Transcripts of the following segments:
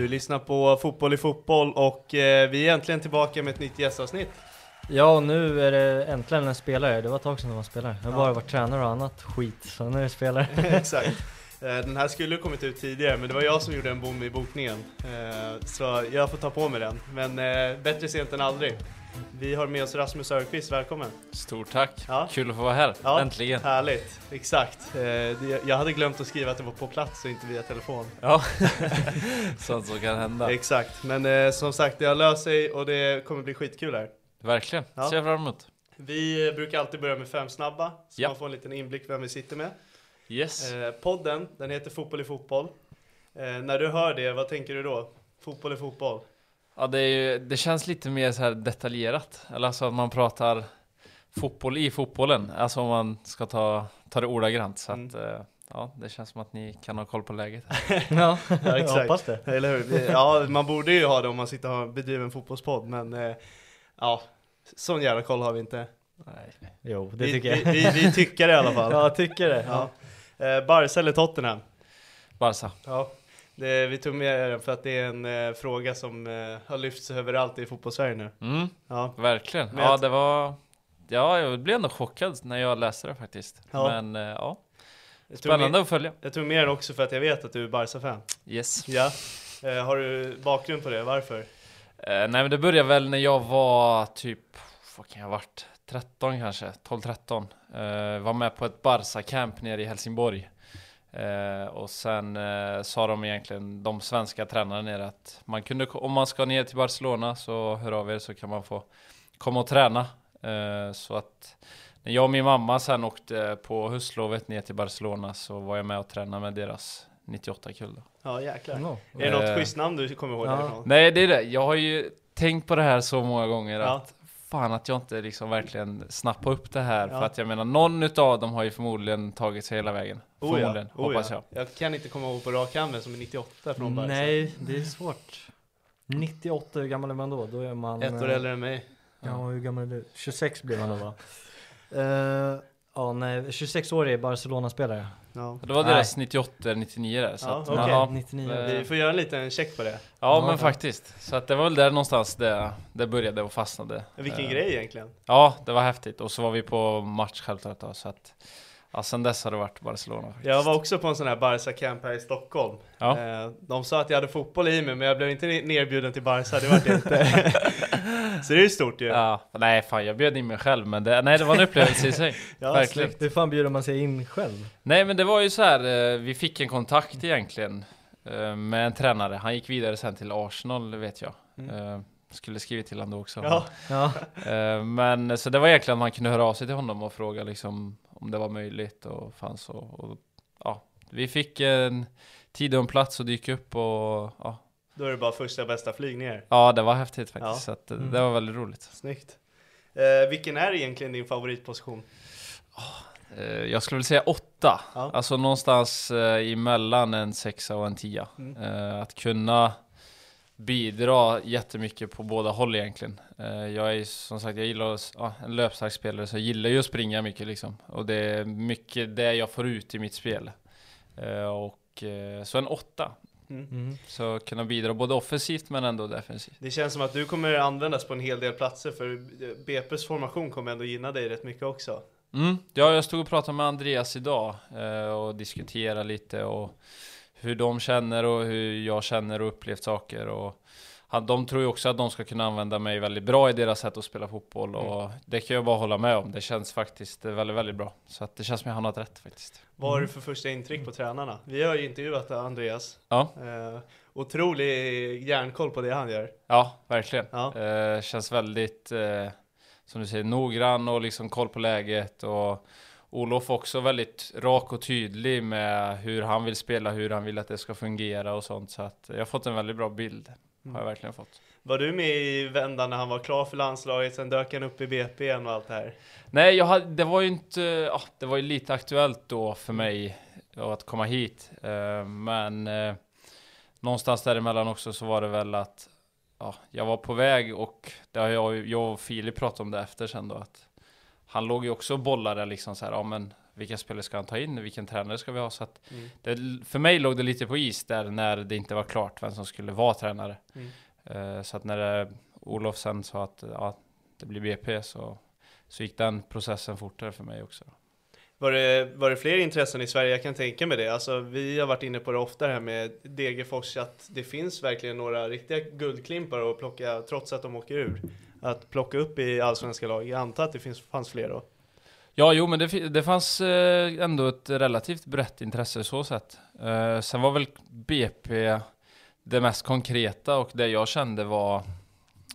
Du lyssnar på Fotboll i fotboll och eh, vi är äntligen tillbaka med ett nytt gästavsnitt. Ja, och nu är det äntligen en spelare. Det var ett tag sedan det var spelare. Jag har bara varit tränare och annat skit, så nu är det spelare. Exakt. Eh, Den här skulle ha kommit ut tidigare, men det var jag som gjorde en bom i bokningen. Eh, Så jag får ta på mig den. Men eh, bättre sent än aldrig. Vi har med oss Rasmus Örqvist, välkommen! Stort tack! Ja. Kul att få vara här, Ja, äntligen! Härligt, exakt. Eh, Jag hade glömt att skriva att det var på plats och inte via telefon. Ja, sånt som kan hända. Exakt, men eh, som sagt det har löst sig och det kommer bli skitkul här. Verkligen, Ja. ser jag fram emot. Vi eh, brukar alltid börja med fem snabba, så Ja. man får en liten inblick vem vi sitter med. Yes. Podden, den heter Fotboll i fotboll. När du hör det, vad tänker du då? Fotboll i fotboll? Ja, det, är ju, det känns lite mer så här detaljerat. Eller alltså att man pratar fotboll i fotbollen. Alltså om man ska ta, ta det ordagrant. Så Mm. att, eh, ja, det känns som att ni kan ha koll på läget. ja, Ja, jag exakt. hoppas det. Eller hur? Vi- Ja, man borde ju ha det om man sitter och bedriver en fotbollspodd, men eh, ja, sån jävla koll har vi inte. Nej, jo, det vi, tycker jag. Vi, vi, vi tycker det i alla fall. Ja, jag tycker det. Ja. Eh, Barca eller Tottenham? Barca. Ja. Det, vi tog med den för att det är en eh, fråga som eh, har lyfts överallt i fotbollssverige nu. Mm, Ja. verkligen. Men Ja, jag- det var... Ja, jag blev ändå chockad när jag läste det faktiskt. Ja. Men eh, ja, tog med- spännande att följa. Jag tog med den också för att jag vet att du är Barca-fan. Yes. Ja. Eh, har du bakgrund på det? Varför? Eh, nej men det började väl när jag var typ, vad kan jag ha varit? 13 kanske, 12-13. Eh, var med på ett Barca-camp nere i Helsingborg. Eh, och sen eh, sa de egentligen, de svenska tränarna nere att man kunde, om man ska ner till Barcelona så hör av er så kan man få komma och träna. Eh, så att när jag och min mamma sen åkte på höstlovet ner till Barcelona så var jag med och tränade med deras 98-kull. då. Ja, jäklar. No. Är det något Eh, schysst namn du kommer ihåg ja. därifrån? Nej det är det, jag har ju tänkt på det här så många gånger Ja. att Fan att jag inte liksom verkligen snappar upp det här Ja. För att jag menar någon utav dem har ju förmodligen tagit sig hela vägen Oh ja, Förmodligen, oh hoppas ja. jag Jag kan inte komma ihåg på rak arm som är 98 från Barca. Nej, det är svårt. 98, hur gammal är man då? Då är man... Ett år eh, äldre än mig. Ja, hur gammal är du? 26 blir man då va? Eh, ja, nej, 26 år är Barcelona-spelare. Ja. Det var deras 98 99 där så Ja, att, okej. ja, 99. Eh, Vi får göra en liten check på det. ja Ja, men ja. faktiskt Så att det var väl där någonstans det, det började och fastnade Vilken Eh, grej egentligen. Ja det var häftigt och så var vi på match självklart då så att Ja sen dess har det varit Barcelona faktiskt Jag var också på en sån här Barca-camp här i Stockholm. Ja. Eh, De sa att jag hade fotboll i mig, men jag blev inte nerbjuden till Barca, det var det inte. Så det är ju stort ju. Ja, nej fan jag bjöd in mig själv men det, nej det var en upplevelse i sig Ja, Verkligen. Hur fan bjuder man sig in själv? Nej men det var ju så här, eh, vi fick en kontakt egentligen eh, Med en tränare, han gick vidare sen till Arsenal vet jag Eh, Skulle skrivit till honom då också Ja, Ja, Eh, Men så det var egentligen att man kunde höra av sig till honom och fråga liksom Om det var möjligt och fanns och, och ja Vi fick en tid och en plats att dyka upp och ja, då är det bara första bästa flyg ner. ja det var häftigt faktiskt Ja. så att, eh, Mm. det var väldigt roligt Snyggt. Eh, vilken är egentligen din favoritposition? Eh, jag skulle väl säga åtta. Ja. Alltså någonstans eh, emellan en sexa och en tia. Mm. Eh, att kunna bidra jättemycket på båda håll egentligen. Eh, jag är som sagt, jag gillar att- ja, en löpstark spelare så jag gillar ju att springa mycket liksom. Och det är mycket det jag får ut i mitt spel. Eh, och eh, så en åtta. Mm. Mm. Så kunna bidra både offensivt men ändå defensivt. Det känns som att du kommer användas på en hel del platser för BP's formation kommer ändå gynna dig rätt mycket också. Mm. Ja, jag stod och pratade med Andreas idag och diskuterade lite och hur de känner och hur jag känner och upplevt saker och han, de tror ju också att de ska kunna använda mig väldigt bra i deras sätt att spela fotboll och det kan jag bara hålla med om. Det känns faktiskt väldigt, väldigt bra. Så att det känns som jag har hamnat rätt faktiskt. Vad har du för första intryck på tränarna? Vi har ju intervjuat Andreas. Ja, Eh, otrolig järnkoll på det han gör. ja verkligen. Ja. Eh, känns väldigt, eh, som du säger, noggrann och liksom koll på läget och Olof också väldigt rak och tydlig med hur han vill spela, hur han vill att det ska fungera och sånt. Så att jag har fått en väldigt bra bild. Har jag verkligen fått. Var du med i vändan när han var klar för landslaget, sen dök han upp i BP igen och allt det här? Nej, jag hade, det var ju inte, ja, det var ju lite aktuellt då för mig att komma hit. Eh, men eh, någonstans däremellan också så var det väl att ja, jag var på väg och det har jag, jag och Filip pratat om det efter sen då att han låg ju också och bollade liksom så här, ja men vilka spelare ska han ta in, vilken tränare ska vi ha? Så att Mm. det, för mig låg det lite på is där när det inte var klart vem som skulle vara tränare. Mm. Eh, så att när eh, Olof sen sa att ja, det blir BP så, så gick den processen fortare för mig också. Var det, var det fler intressen i Sverige? Jag kan tänka mig det. Alltså, vi har varit inne på det ofta det här med Degerfors, att det finns verkligen några riktiga guldklimpar att plocka, trots att de åker ur. Att plocka upp i allsvenska lag. Jag antar att det finns, fanns fler då. Ja, jo, men det, det fanns eh, ändå ett relativt brett intresse så sett. Eh, sen var väl BP det mest konkreta och det jag kände var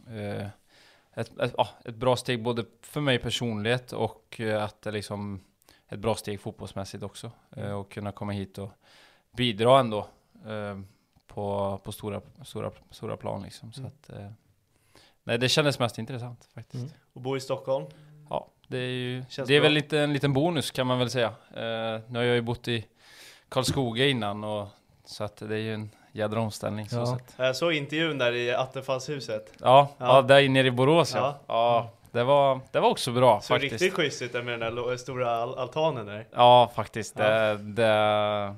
eh, ett, ett, ett bra steg både för mig personligt och att det liksom ett bra steg fotbollsmässigt också. Eh, och kunna komma hit och bidra ändå eh, på, på stora, stora, stora plan liksom. Så Mm. att, nej, det kändes mest intressant faktiskt. Mm. Och bo i Stockholm. Ja, det är ju Känns det är bra. väl lite, en liten bonus kan man väl säga. Eh, nu har jag ju bott i Karlskoga innan och så att det är ju en jädra omställning så Ja. sätt. Jag såg intervjun där i Attefallshuset. Ja, Ja. ja. där nere i Borås ja. Ja. Ja, det var, det var också bra Såg faktiskt. riktigt schysst ut med den där stora al- altanen där. Ja, faktiskt. Det, det,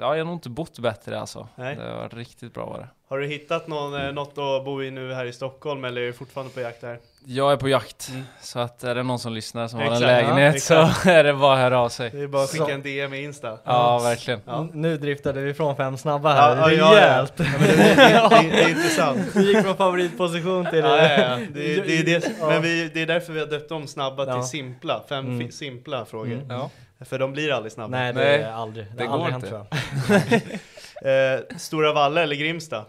ja, jag har nog inte bott bättre alltså. Nej. Det var riktigt bra var det. Har du hittat någon, eh, något att bo i nu här i Stockholm eller är du fortfarande på jakt där? Jag är på jakt, Mm. så att är det någon som lyssnar som har Exakt, en ja, lägenhet exakt. så är det bara att höra av sig. Det är bara att skicka Så- en DM i Insta. Ja, verkligen. Ja. Nu driftade vi från fem snabba här, Ja, ja, ja, ja. rejält! Ja, men det, det, det, det är intressant. Vi gick från favoritposition till Ja, ja, ja. Det, det, är det, Ja. men vi, det är därför vi har döpt om snabba Ja. till simpla. Fem Mm. simpla frågor. Mm. För de blir aldrig snabba. Nej, det Nej, är aldrig. Det, det har aldrig går hänt inte. tror jag. Eh, Stora Valle eller Grimsta?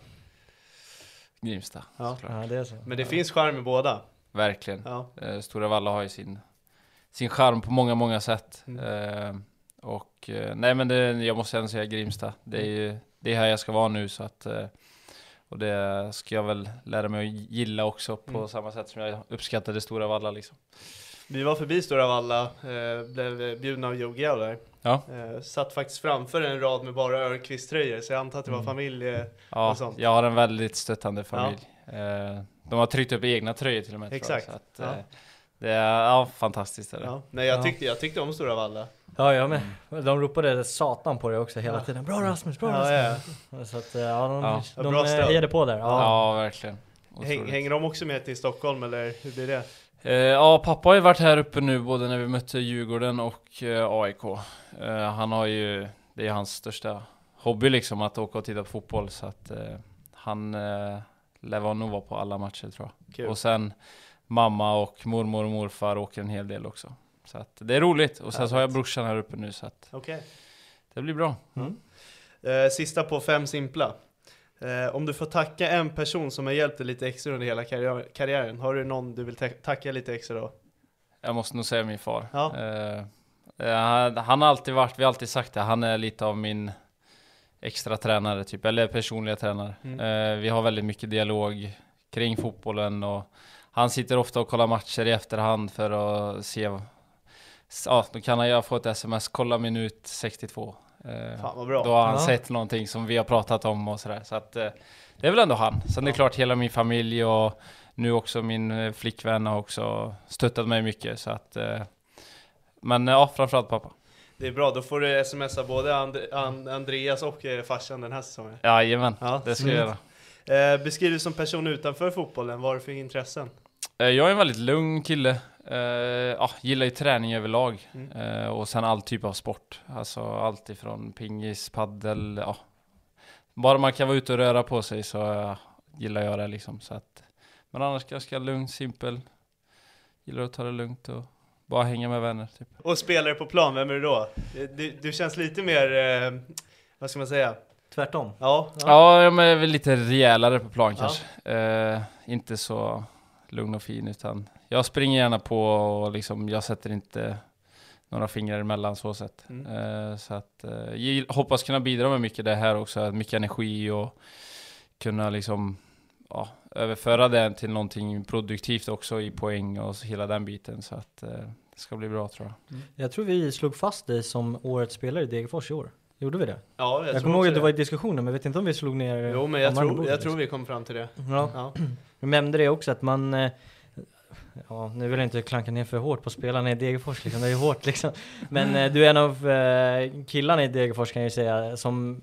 Grimsta. Ja. såklart. Ja, det är så. Men det ja. finns charm i båda. Verkligen. Ja. Eh, Stora Valla har ju sin, sin charm på många, många sätt. Mm. Eh, och eh, nej men det, jag måste ändå säga Grimsta. Det är ju det är här jag ska vara nu så att eh, och det ska jag väl lära mig att gilla också på Mm. samma sätt som jag uppskattade Stora Valla liksom. Vi var förbi Stora Valla, eh, blev bjudna av Joe Gao där. Ja. Eh, satt faktiskt framför en rad med bara Örnqvist-tröjor, så jag antar att det var Mm. familj. Eh, Ja, Och sånt. jag har en väldigt stöttande familj. Eh, de har tryckt upp egna tröjor till och med. tror jag, Exakt. Så att, Ja. eh, det är ja, fantastiskt. Är det. ja. Nej, jag Ja. tyckte, jag tyckte om Stora Valla. Ja, jag med. De ropade satan på det också hela Ja. tiden. Bra Rasmus, bra Ja, Rasmus! ja. Så att, eh, ja, de, Ja. Ja, de stöd. hejade på där. Ja. Ja, verkligen. Häng, hänger de också med till Stockholm eller hur blir det? Eh, ja, pappa har ju varit här uppe nu både när vi mötte Djurgården och eh, AIK. Eh, han har ju, det är hans största hobby liksom att åka och titta på fotboll så att han eh, lär nog vara på alla matcher tror jag. Kul. Och sen mamma och mormor och morfar åker en hel del också. Så att det är roligt. Och sen så har jag brorsan här uppe nu så att Okej. det blir bra. Eh, sista på fem simpla. Eh, om du får tacka en person som har hjälpt dig lite extra under hela karriär, karriären, har du någon du vill ta- tacka lite extra då? Jag måste nog säga min far. Ja. Eh, eh, han- han har alltid varit, vi har alltid sagt det, han är lite av min extra tränare typ, eller personliga tränare. Mm. Eh, vi har väldigt mycket dialog kring fotbollen och han sitter ofta och kollar matcher i efterhand för att se, ja, då kan jag få ett sms, kolla minut 62. Eh, Fan vad bra. Då har han Ja. sett någonting som vi har pratat om och sådär. Så att eh, det är väl ändå han. Sen det är klart hela min familj och nu också min eh, flickvän har också stöttat mig mycket. Så att, men ja, framförallt pappa. Det är bra, då får du smsa både And And Andreas och farsan den här säsongen. Jajamän, Ja. det ska jag göra. Eh, beskriv dig som person utanför fotbollen, vad har du för intressen? Eh, Jag är en väldigt lugn kille. Eh, ja, gillar ju träning överlag. Mm. Eh, och sen all typ av sport. Alltså allt ifrån pingis, paddel, ja. Bara man kan vara ute och röra på sig så gillar jag det liksom. Så att, men annars ganska lugn, simpel. Gillar att ta det lugnt och bara hänga med vänner typ. Och spelare på plan, vem är du då? Du, du känns lite mer, eh, vad ska man säga? Tvärtom. Ja, Ja, jag är väl lite rejälare på plan Ja. kanske. Eh, inte så lugn och fin utan jag springer gärna på och liksom jag sätter inte några fingrar emellan så sett. Mm. Eh, så att jag hoppas kunna bidra med mycket det här också, mycket energi och kunna liksom ja, överföra det till någonting produktivt också i poäng och så hela den biten så att eh, det ska bli bra tror jag. Jag tror vi slog fast dig som årets spelare i Degerfors i år. Gjorde vi det? ja jag, Jag, tror kommer ihåg att det var i diskussionen, men jag vet inte om vi slog ner Jo men jag tror, jag tror liksom. vi kom fram till det. Ja, Ja. jag nämnde det också att man eh, Ja, nu vill jag inte klanka ner för hårt på spelarna i Degerfors liksom, det är ju hårt liksom. Men eh, du är en av eh, killarna i Degerfors kan jag ju säga, som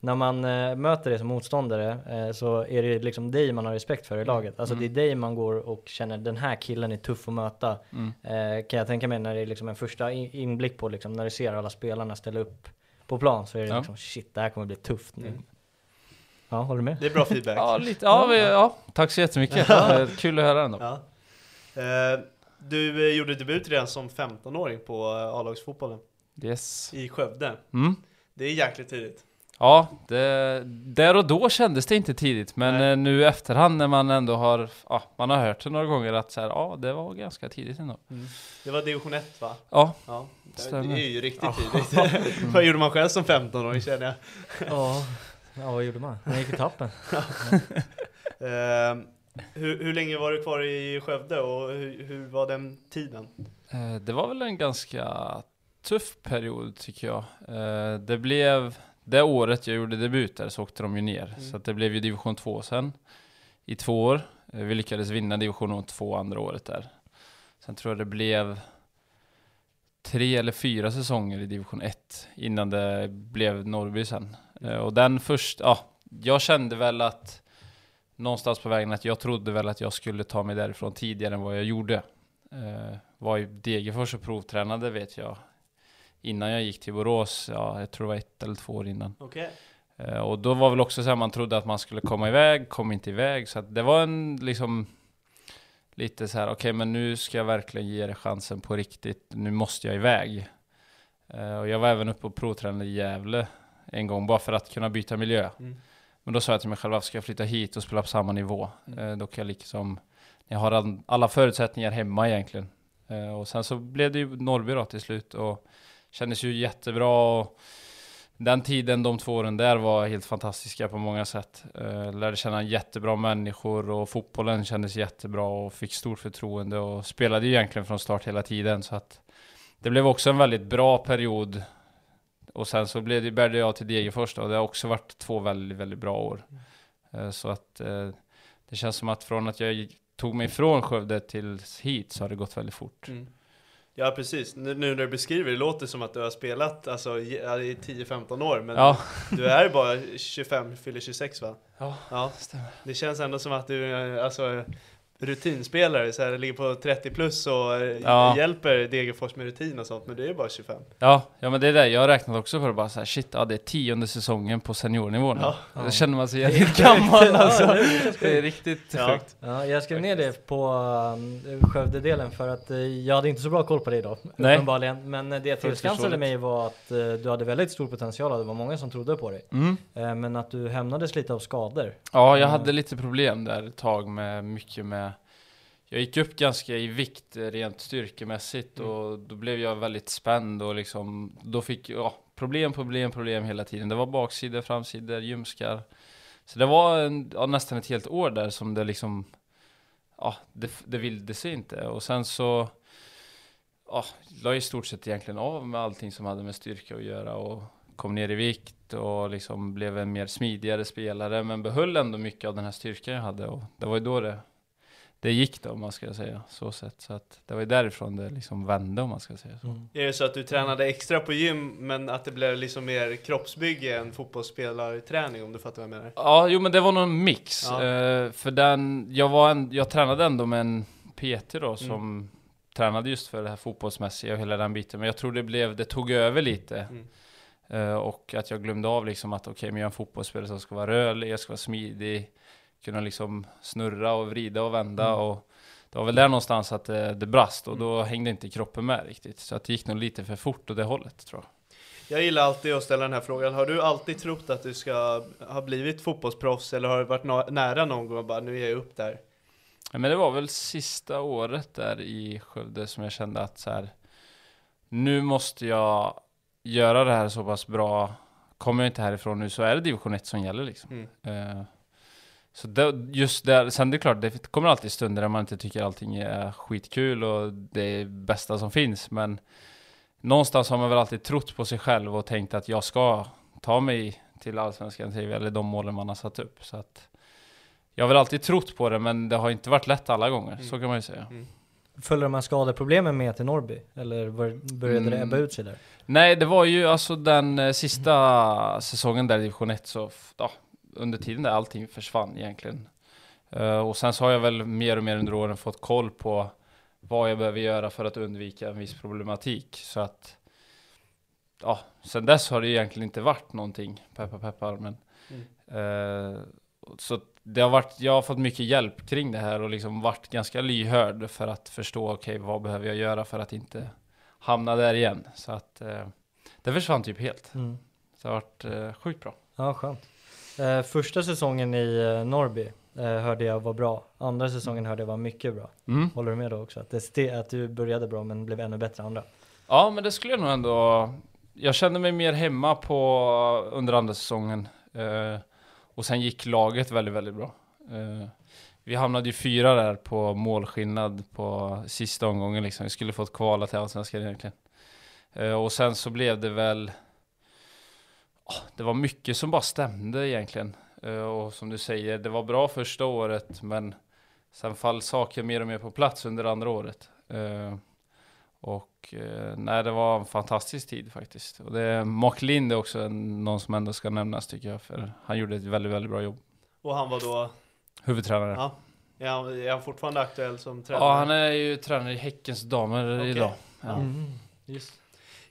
när man eh, möter dig som motståndare så är det liksom dig man har respekt för i laget. Alltså Mm. det är dig man går och känner den här killen är tuff att möta. Mm. Kan jag tänka mig när det är liksom en första in- inblick på liksom, när du ser alla spelarna ställa upp på plan så är det Ja. liksom shit, det här kommer bli tufft nu. Mm. Ja, håller med? Det är bra feedback. Ja, lite, ja, vi, ja, tack så jättemycket. Kul att höra ändå. Ja. Eh, du eh, gjorde debut redan som 15-åring på eh, A-lagsfotbollen Yes. i Skövde. Mm. Det är jäkligt tidigt. Ja, det, där och då kändes det inte tidigt, men Nej. eh, nu i efterhand när man ändå har, ja, man har hört det några gånger att så här, ja, det var ganska tidigt ändå. Det var division 1 va? Ja, Ja, det, det är ju riktigt tidigt. Vad gjorde man själv som 15-åring känner jag? Ja, ja vad gjorde man? Man gick i tappen. Eh, hur, hur länge var du kvar i Skövde och hur, hur var den tiden? eh, det var väl en ganska tuff period tycker jag. Eh, det blev, det året jag gjorde debut där så åkte de ju ner, Mm. så att det blev ju division 2 sen i två år. Eh, vi lyckades vinna division 2 andra året där. Sen tror jag det blev tre eller fyra säsonger i division 1 innan det blev Norrby sen. Eh, och den först, ja, jag kände väl att någonstans på vägen att jag trodde väl att jag skulle ta mig därifrån tidigare än vad jag gjorde. Eh, var i Degerfors och provtränade vet jag innan jag gick till Borås, ja, jag tror det var ett eller två år innan. Okej. Eh, och då var väl också så här, man trodde att man skulle komma iväg, kom inte iväg. Så att det var en liksom lite så här, okej men nu ska jag verkligen ge det chansen på riktigt. Nu måste jag iväg. Eh, och jag var även uppe och provtränade i Gävle en gång, bara för att kunna byta miljö. Mm. Men då sa jag till mig själv, varför ska jag flytta hit och spela på samma nivå? Mm. Eh, då kan jag liksom, jag har all, alla förutsättningar hemma egentligen. Eh, och sen så blev det ju Norrby då till slut och kändes ju jättebra. Och den tiden, de två åren där var helt fantastiska på många sätt. Eh, lärde känna jättebra människor och fotbollen kändes jättebra och fick stort förtroende och spelade ju egentligen från start hela tiden. Så att det blev också en väldigt bra period. Och sen så blev det, bärgade jag till Degerfors och det har också varit två väldigt, väldigt bra år. Eh, så att eh, det känns som att från att jag tog mig från Skövde till hit så har det gått väldigt fort. Mm. Ja precis, nu, nu när du beskriver det låter som att du har spelat alltså, i ja, i 10-15 år men Ja, du är bara 25, fyller 26 va? Ja, ja. stämmer. Det känns ändå som att du är alltså, rutinspelare, så här, ligger på 30 plus och eh, Ja. hjälper Degerfors med rutin och sånt men du är bara 25. Ja, ja men det är det. Jag har räknat också på det bara så här, shit, ja det är tionde säsongen på seniornivå nu. Ja. Då känner man sig jävligt gammal alltså. Ja, det är riktigt Ja. sjukt. Ja, jag skrev ner det på um, Skövde-delen för att eh, jag hade inte så bra koll på dig då, Nej. uppenbarligen. Men eh, det jag tillskansade mig var att du hade väldigt stor potential och det var många som trodde på dig. Mm. Men att du hämnades lite av skador. Ja, jag Mm. hade lite problem där ett tag med mycket med jag gick upp ganska i vikt rent styrkemässigt Mm. och då blev jag väldigt spänd och liksom då fick jag ja, problem, problem, problem hela tiden. Det var baksidor, framsidor, ljumskar. Så det var en, ja, nästan ett helt år där som det liksom ja, det, det vilde sig inte och sen så ja, la i stort sett egentligen av med allting som hade med styrka att göra och kom ner i vikt och liksom blev en mer smidigare spelare men behöll ändå mycket av den här styrkan jag hade och det var ju då det, det gick då om man ska säga så sett. Så att det var ju därifrån det liksom vände om man ska säga så. Mm. Är det så att du tränade extra på gym men att det blev liksom mer kroppsbygge än fotbollsspelarträning om du fattar vad jag menar? Ja, jo men det var nog en mix. Ja. Eh, för den, jag, var en, jag tränade ändå med en PT då som tränade just för det här fotbollsmässiga och hela den biten. Men jag tror det blev, det tog över lite. Mm. Eh, och att jag glömde av liksom att okej, men jag är en fotbollsspelare som ska vara rörlig, jag ska vara smidig, kunna liksom snurra och vrida och vända Mm. och det var väl där någonstans att det, det brast och då hängde inte kroppen med riktigt. Så att det gick nog lite för fort åt det hållet tror jag. Jag gillar alltid att ställa den här frågan. Har du alltid trott att du ska ha blivit fotbollsproffs eller har du varit nära någon gång och bara nu är jag upp där? Ja, men det var väl sista året där i Skövde som jag kände att så här, nu måste jag göra det här så pass bra. Kommer jag inte härifrån nu så är det division 1 som gäller liksom. Mm. Eh, så det, just där, sen det är klart, det kommer alltid stunder där man inte tycker allting är skitkul och det är bästa som finns. Men någonstans har man väl alltid trott på sig själv och tänkt att jag ska ta mig till Allsvenskan TV eller de målen man har satt upp. Så att jag har väl alltid trott på det, men det har inte varit lätt alla gånger. Så kan man ju säga. Följde de här skadeproblemen med till Norrby? Eller började det Mm. ebba ut sig där? Nej, det var ju alltså den eh, sista säsongen där i division 1 så, ja, under tiden där allting försvann egentligen. Eh, och sen så har jag väl mer och mer under åren fått koll på vad jag behöver göra för att undvika en viss problematik. Så att, ja, sen dess har det egentligen inte varit någonting, peppar peppar, men eh, så att det har varit, jag har fått mycket hjälp kring det här och liksom varit ganska lyhörd för att förstå, okej, vad behöver jag göra för att inte hamna där igen. Så att eh, det försvann typ helt. Mm. Så det har varit sjukt bra. Ja, skönt. Eh, första säsongen i eh, Norrby eh, hörde jag var bra. Andra säsongen hörde jag var mycket bra. Mm. Håller du med då också? Att, det ste- att du började bra men blev ännu bättre andra? Ja, men det skulle jag nog ändå... Jag kände mig mer hemma på under andra säsongen. Eh, och sen gick laget väldigt, väldigt bra. Eh, vi hamnade ju fyra där på målskillnad på sista omgången liksom. Vi skulle fått kvala till Allsvenskan egentligen. Eh, och sen så blev det väl... det var mycket som bara stämde egentligen. Eh, och som du säger, det var bra första året men sen fall saker mer och mer på plats under andra året. Eh, och eh, nej, det var en fantastisk tid faktiskt. Och det, Mark Lind är också en, någon som ändå ska nämnas tycker jag, för han gjorde ett väldigt, väldigt bra jobb. Och han var då, Huvudtränare. Ja, ja, är han, är han fortfarande aktuell som tränare? han är ju tränare i Häckens damer Okej. idag. Ja. Mm. Just.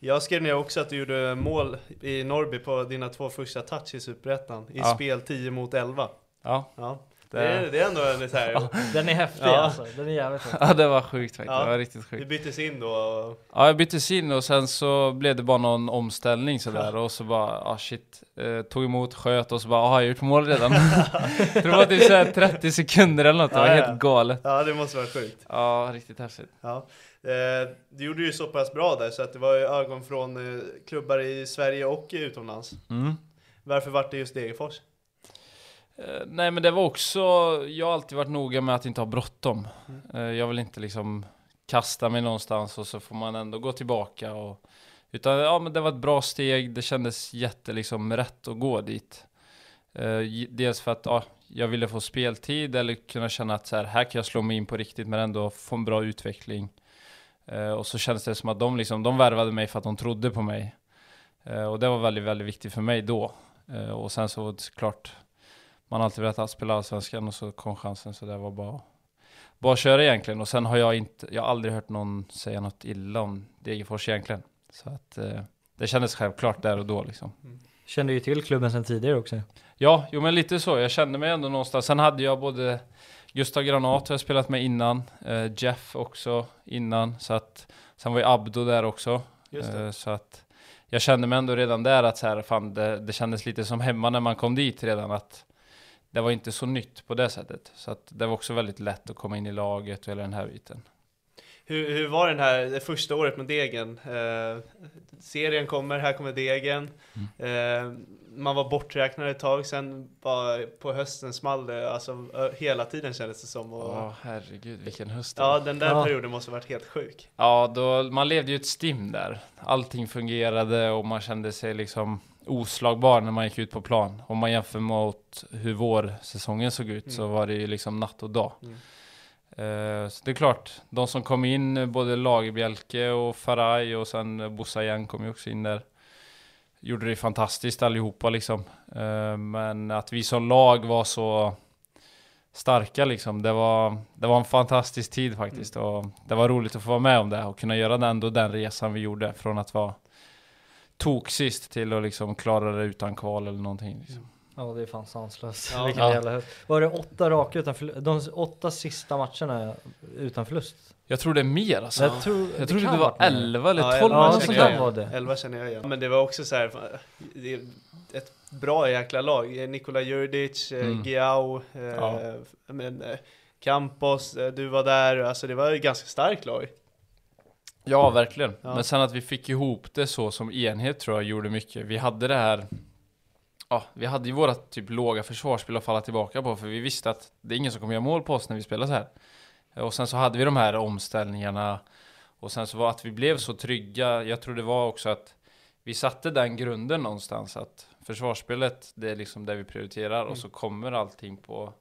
Jag skrev ner också att du gjorde mål i Norrby på dina två första touch i Superettan. I Ja. spel 10 mot 11. Ja, Ja. Det- är, det är ändå en så här, Den är häftig Ja. alltså. Den är jävligt häftig. ja det var sjukt faktiskt. Ja. Det var riktigt Du sjukt. byttes in då och, Ja, jag byttes in och sen så blev det bara någon omställning sådär och så bara, ah shit, eh, tog emot, sköt och så bara, ah, har jag gjort mål redan? det var typ såhär 30 sekunder eller något, det var Ja, ja. helt galet. Ja det måste vara sjukt. Ja, riktigt häftigt. Ja. Eh, du gjorde ju så pass bra där så att det var ju ögon från eh, klubbar i Sverige och utomlands. Mm. Varför vart det just Degerfors? Eh, nej men det var också, jag har alltid varit noga med att inte ha bråttom. Eh, jag vill inte liksom kasta mig någonstans och så får man ändå gå tillbaka och utan ja men det var ett bra steg, det kändes jätte liksom rätt att gå dit. Eh, dels för att ja, jag ville få speltid eller kunna känna att så här, här kan jag slå mig in på riktigt men ändå få en bra utveckling. Och så kändes det som att de liksom, de värvade mig för att de trodde på mig. Och det var väldigt, väldigt viktigt för mig då. Och sen så var det klart, man har alltid velat att spela Allsvenskan och så kom chansen så det var bara bara att köra egentligen och sen har jag inte, jag har aldrig hört någon säga något illa om Degerfors egentligen. Så att eh, det kändes självklart där och då liksom. Kände ju till klubben sedan tidigare också. Ja, jo men lite så. Jag kände mig ändå någonstans. Sen hade jag både Gustav Granat har jag spelat med innan, eh, Jeff också innan, så att sen var ju Abdo där också. Just det. Eh, så att jag kände mig ändå redan där att så här, fan, det, det kändes lite som hemma när man kom dit redan att det var inte så nytt på det sättet. Så att det var också väldigt lätt att komma in i laget och hela den här biten. Hur, hur var den här, det första året med Degen? Eh, serien kommer, här kommer Degen. Mm. Eh, man var borträknad ett tag, sen bara på hösten small det, alltså hela tiden kändes det som. Ja, herregud vilken höst ja, den där Ja. perioden måste ha varit helt sjuk. Ja, då, man levde ju ett stim där. Allting fungerade och man kände sig liksom oslagbar när man gick ut på plan. Om man jämför mot hur vår säsongen såg ut så Mm. var det ju liksom natt och dag. Mm. Eh, så det är klart, de som kom in, både Lagerbjälke och Faraj och sen Bossa igen kom ju också in där. Gjorde det fantastiskt allihopa liksom. Eh, men att vi som lag var så starka liksom. Det var, det var en fantastisk tid faktiskt. Och det var roligt att få vara med om det och kunna göra den, den resan vi gjorde. Från att vara tok sist till att liksom klara det utan kval eller någonting. Liksom. Ja det är fan sanslöst. Ja. Vilken Ja. jävla. Var det åtta raka utan förlust? De åtta sista matcherna utan förlust? Jag tror det är mer alltså. Jag tror, Jag trodde det kan var varit mer. 11 eller 12 Ja, Ja, elva matcher. så känner jag igen. vara det. 11 känner jag igen. Men det var också så här, det är ett bra jäkla lag. Nikola Jurdic, mm. Mm. Giao, eh, Ja. men, eh, Campos, eh, du var där. Alltså det var ett ganska starkt lag. Ja, verkligen. Ja. Men sen att vi fick ihop det så som enhet tror jag gjorde mycket. Vi hade det här Ja, vi hade ju våra typ låga försvarsspel att falla tillbaka på för vi visste att det är ingen som kommer göra mål på oss när vi spelar så här. Och sen så hade vi de här omställningarna och sen så var att vi blev så trygga. Jag tror det var också att vi satte den grunden någonstans att försvarsspelet det är liksom det vi prioriterar Mm. och så kommer allting på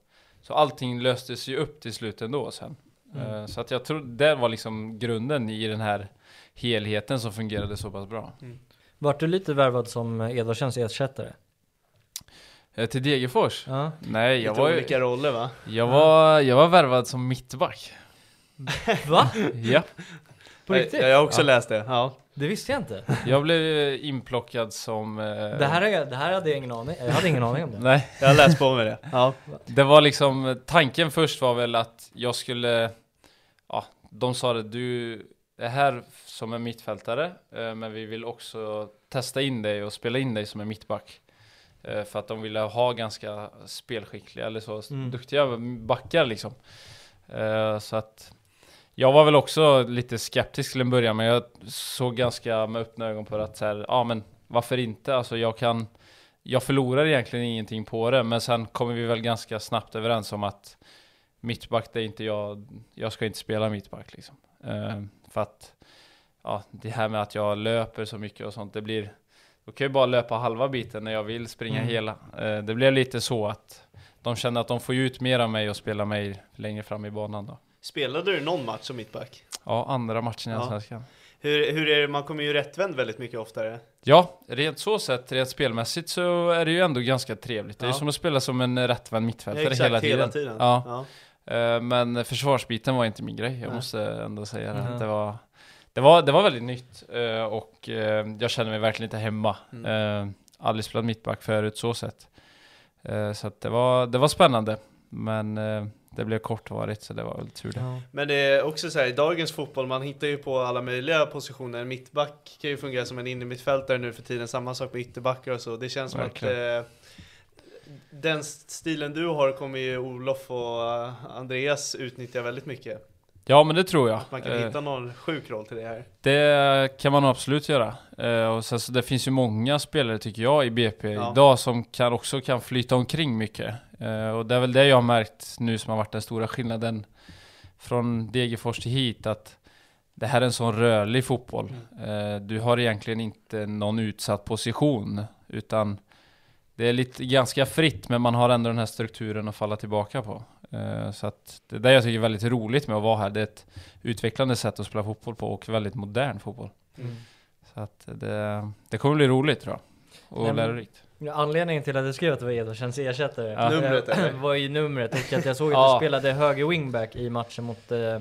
så allting löstes ju upp till slut ändå sen. Mm. Eh, Så att jag tror det var liksom grunden i den här helheten som fungerade så pass bra. Vart du lite värvad som Edvardsens ersättare? Eh, Till Degerfors? Ja. Nej, jag Lite var, olika roller va? jag var, jag var värvad som mittback. Va? Ja, På riktigt? Jag, jag har också Ja. läst det. Ja. Det visste jag inte. jag blev inplockad som... eh, Det här, är, det här hade jag ingen aning Jag hade ingen aning om det. Nej, Jag har läst på med det. Ja. det var liksom, tanken först var väl att jag skulle, ja, de sa det, du är här som en mittfältare, eh, men vi vill också testa in dig och spela in dig som en mittback. Eh, För att de ville ha ganska spelskickliga, eller så, Mm. duktiga backar liksom. Eh, Så att jag var väl också lite skeptisk till en början, men jag såg ganska med öppna ögon på det att så här, ja men varför inte? Alltså jag kan, jag förlorar egentligen ingenting på det, men sen kommer vi väl ganska snabbt överens om att mittback, det är inte jag, jag ska inte spela mittback liksom. Eh, för att, ja, det här med att jag löper så mycket och sånt, det blir, då kan jag bara löpa halva biten när jag vill springa Mm. hela. Eh, det blev lite så att de kände att de får ut mer av mig och spela mig längre fram i banan då. Spelade du någon match som mittback? Ja, andra matchen i Ja. Allsvenskan. Hur, hur är det, man kommer ju rättvänd väldigt mycket oftare. Ja, rent så sett, rent spelmässigt så är det ju ändå ganska trevligt. Det är ju Ja. som att spela som en rättvänd mittfältare Exakt, hela tiden. Hela tiden. Ja. Eh, Men försvarsbiten var inte min grej, jag Nej. måste ändå säga det. Mhm. Det, var, det, var, det var väldigt nytt eh, och eh, jag kände mig verkligen inte hemma. Mm. Aldrig spelat mittback förut så sett. Så att det, var, det var spännande, men det blev kortvarigt så det var väl tur det. Ja. Men det är också så här, i dagens fotboll, man hittar ju på alla möjliga positioner. En mittback kan ju fungera som en innermittfältare nu för tiden, samma sak med ytterbackar och så. Det känns som Verkligen. att eh, den stilen du har kommer ju Olof och eh, Andreas utnyttja väldigt mycket. Ja men det tror jag. Man kan Eh, hitta någon sjuk roll till det här. Det kan man absolut göra. Eh, och sen så det finns ju många spelare tycker jag i BP Ja. idag som kan också kan flyta omkring mycket. Eh, och det är väl det jag har märkt nu som har varit den stora skillnaden från Degerfors till hit att det här är en sån rörlig fotboll. Eh, du har egentligen inte någon utsatt position utan det är lite ganska fritt men man har ändå den här strukturen att falla tillbaka på. Eh, så att det är det jag tycker är väldigt roligt med att vara här. Det är ett utvecklande sätt att spela fotboll på och väldigt modern fotboll. Mm. Så att det, det kommer bli roligt tror jag. Och Nej, men- lärorikt. Anledningen till att jag skrev att det var Edvardsens ersättare Ja. Numret, var ju numret och att jag såg att du spelade höger wingback i matchen mot eh,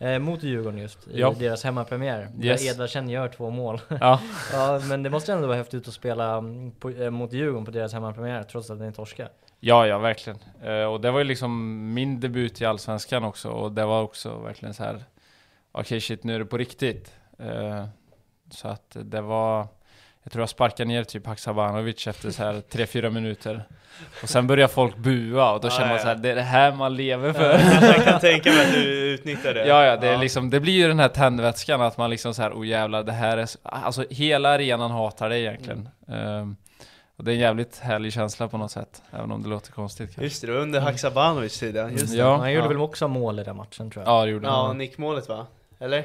eh, mot Djurgården just, i Ja. deras hemmapremiär. Yes. Där Edvardsen gör två mål. Ja, ja, men det måste ändå vara häftigt att spela mm, på, eh, mot Djurgården på deras hemmapremiär, trots att ni torskar. ja, ja verkligen. Eh, och det var ju liksom min debut i Allsvenskan också och det var också verkligen så här. Okej shit, nu är det på riktigt. Eh, så att det var jag tror jag sparkade ner typ Haksabanovic efter så här 3-4 minuter. Och sen började folk bua och då Ja, känner man ja. så här, det är det här man lever för. Jag kan tänka mig att du utnyttjar det. Ja, ja, det, är liksom, det blir ju den här tändvätskan att man liksom så här, oh jävlar, det här är... så- Alltså hela arenan hatar det egentligen. Ehm, Och det är en jävligt härlig känsla på något sätt, även om det låter konstigt kanske. Just det, det var under Haksabanovics tid ja, just det. Ja. Han gjorde ja. väl också mål i den matchen tror jag. Ja, det gjorde Ja, han. nickmålet va? Eller?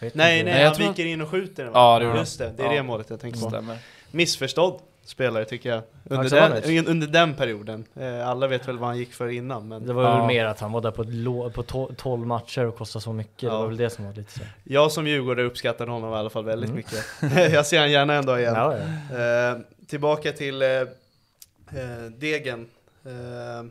Nej, nej, Nej, han tror- viker in och skjuter den va? Ja, det gjorde Just det, det är Ja. det målet jag tänker på. Stämmer. Missförstådd spelare tycker jag. Under den, under den perioden. Eh, alla vet väl vad han gick för innan, men Det var Ja. väl mer att han var där på, ett lå- på to- 12 matcher och kostade så mycket. Ja. Det var väl det som var lite så. jag som djurgårdare uppskattar honom i alla fall väldigt Mm. mycket. jag ser han gärna en dag igen. Ja, ja. Eh, tillbaka till eh, eh, Degen. Eh,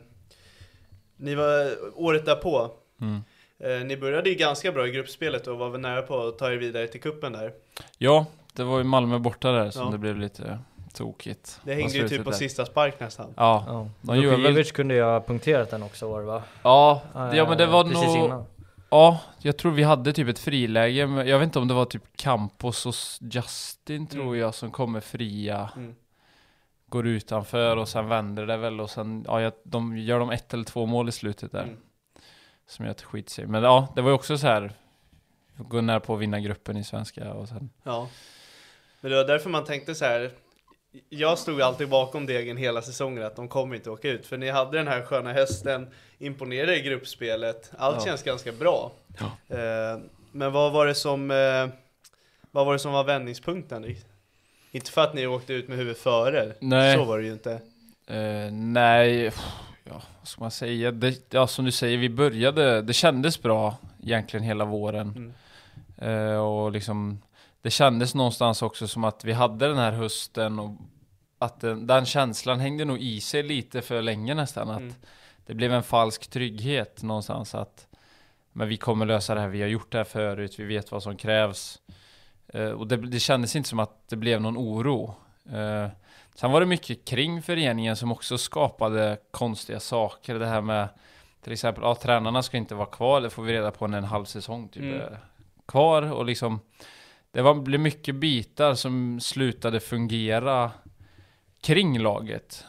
ni var året därpå. Mm. Eh, ni började ju ganska bra i gruppspelet och var väl nära på att ta er vidare till kuppen där. Ja, det var ju Malmö borta där som Ja. det blev lite tokigt. Det hängde ju typ på där. sista spark nästan. Ja, ja. de väl... Kunde ju ha punkterat den också var det va? Ja, ja men det var nog... innan. Ja, jag tror vi hade typ ett friläge, men jag vet inte om det var typ Campos och Justin tror Mm. jag som kommer fria, Mm. går utanför och sen vänder det väl och sen, ja, jag, de gör de ett eller två mål i slutet där. Mm. Som gör att skit sig. Men ja, det var ju också så här gå nära på att vinna gruppen i svenska och sen... Ja. Men det var därför man tänkte så här. Jag stod alltid bakom Degen hela säsongen att de kommer inte åka ut. För ni hade den här sköna hösten, imponerade i gruppspelet. Allt Ja. känns ganska bra. Ja. Eh, men vad var det som eh, Vad var det som var vändningspunkten? Inte för att ni åkte ut med huvudet före. Nej. Så var det ju inte. Eh, nej, ja, vad ska man säga? Det, ja, som du säger, vi började, det kändes bra egentligen hela våren. Mm. Eh, och liksom, det kändes någonstans också som att vi hade den här hösten och att den, den känslan hängde nog i sig lite för länge nästan. Att Mm. det blev en falsk trygghet någonstans att men vi kommer lösa det här, vi har gjort det här förut, vi vet vad som krävs. Eh, och det, det kändes inte som att det blev någon oro. Eh, sen var det mycket kring föreningen som också skapade konstiga saker. Det här med till exempel, ja tränarna ska inte vara kvar, det får vi reda på när en halv säsong typ Mm. är kvar och liksom det var, blev mycket bitar som slutade fungera kring laget.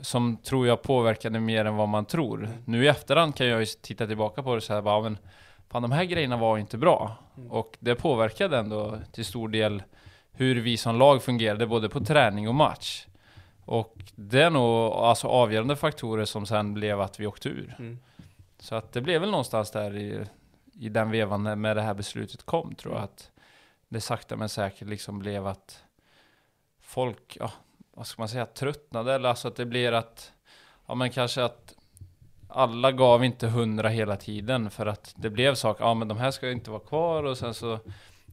Som tror jag påverkade mer än vad man tror. Nu i efterhand kan jag ju titta tillbaka på det så här, bara, men fan de här grejerna var inte bra. Och det påverkade ändå till stor del hur vi som lag fungerade både på träning och match. Och det är nog alltså avgörande faktorer som sen blev att vi åkte ur. Mm. Så att det blev väl någonstans där i, i den vevan när- med det här beslutet kom tror jag att det sakta men säkert liksom blev att folk, ja, vad ska man säga, tröttnade eller alltså att det blir att, ja men kanske att alla gav inte hundra hela tiden för att det blev saker, ja men de här ska ju inte vara kvar och sen så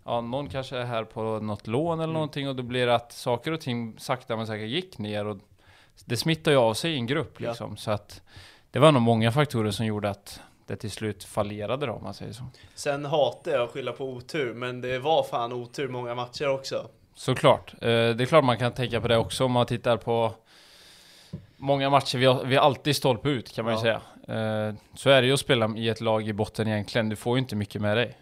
Ja, någon kanske är här på något lån eller Mm. någonting och då blir det att saker och ting sakta men säkert gick ner och det smittar ju av sig i en grupp Ja. liksom. Så att det var nog många faktorer som gjorde att det till slut fallerade då om man säger så. Sen hatar jag att skylla på otur, men det var fan otur många matcher också. Såklart. Eh, det är klart man kan tänka på det också om man tittar på många matcher. Vi har, vi har alltid stolpe ut kan man ju Ja. säga. Eh, så är det ju att spela i ett lag i botten egentligen. Du får ju inte mycket med dig.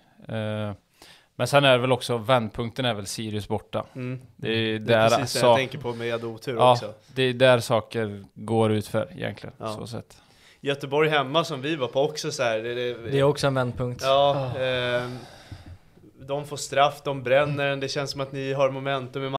Eh, men sen är det väl också, vändpunkten är väl Sirius borta. Mm. Det är Det är precis det jag tänker på med otur ja, också. det är där saker går ut för egentligen. Ja. Så sett. Göteborg hemma som vi var på också så här. Det, det, Det är också en vändpunkt. Ja, ehm, de får straff, de bränner den, det känns som att ni har momentum i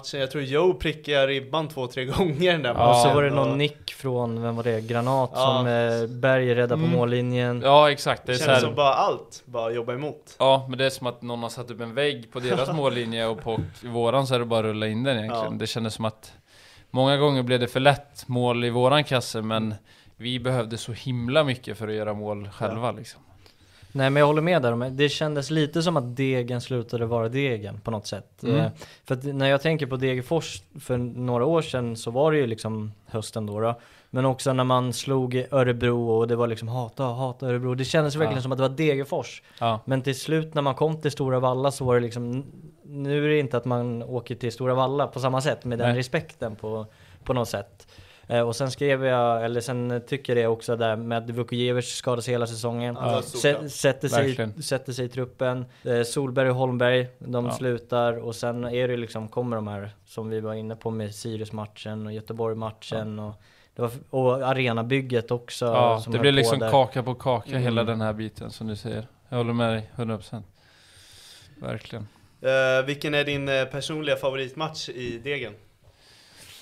Matchen. Jag tror Joe prickade ribban två, tre gånger den där Ja, och så matchen. var det någon nick från, vem var det? Granat Ja. som eh, Berg räddade på Mm. mållinjen. Ja exakt, det Det kändes som bara allt, bara jobba emot. Ja, men det är som att någon har satt upp en vägg på deras mållinje och på våran så är det bara att rulla in den egentligen. Ja. Det kändes som att många gånger blev det för lätt mål i våran kasse, men vi behövde så himla mycket för att göra mål själva liksom. Nej men jag håller med där, men det kändes lite som att degen slutade vara degen på något sätt. Mm. Eh, för när jag tänker på Degerfors för några år sedan så var det ju liksom hösten då, då. Men också när man slog Örebro och det var liksom hata, hata Örebro. Det kändes verkligen Ja. som att det var Degerfors. Ja, Men till slut när man kom till Stora Valla så var det liksom, nu är det inte att man åker till Stora Valla på samma sätt med den Nej. respekten på, på något sätt. Eh, och sen skrev jag, eller sen tycker jag också där med Vukojevic skadas hela säsongen. Ja, ja. Sä- sätter, sig, Verkligen. sätter sig i truppen. Eh, Solberg och Holmberg, de Ja. slutar och sen är det liksom, kommer de här som vi var inne på med Sirius-matchen och Göteborg-matchen och, det var, och arenabygget också. ja som det blir liksom där. kaka på kaka hela Mm. den här biten som du säger. Jag håller med dig 100%. Verkligen. Eh, vilken är din personliga favoritmatch i Degen?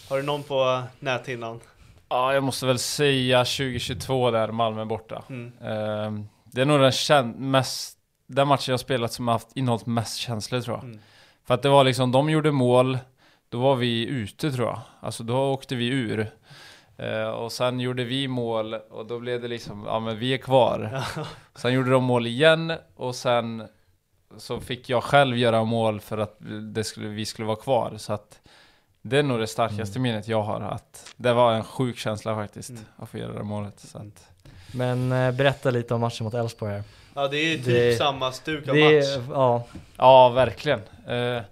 Har du någon på näthinnan? Ja, jag måste väl säga 2022 där, Malmö borta. Mm. Ehm, det är nog den kän- mest, den matchen jag spelat som har haft innehållit mest känslor tror jag. Mm. För att det var liksom, de gjorde mål, då var vi ute tror jag. Alltså då åkte vi ur. Eh, och sen gjorde vi mål och då blev det liksom, ja men vi är kvar. Sen gjorde de mål igen och sen så fick jag själv göra mål för att det skulle, vi skulle vara kvar. Så att det är nog det starkaste minnet jag har. Att det var en sjuk känsla faktiskt, Mm. att få göra det målet. Så att, Men eh, berätta lite om matchen mot Elfsborg här. Ja det är ju typ Det- samma stuk av Det, match. ja, Ja, verkligen. Eh,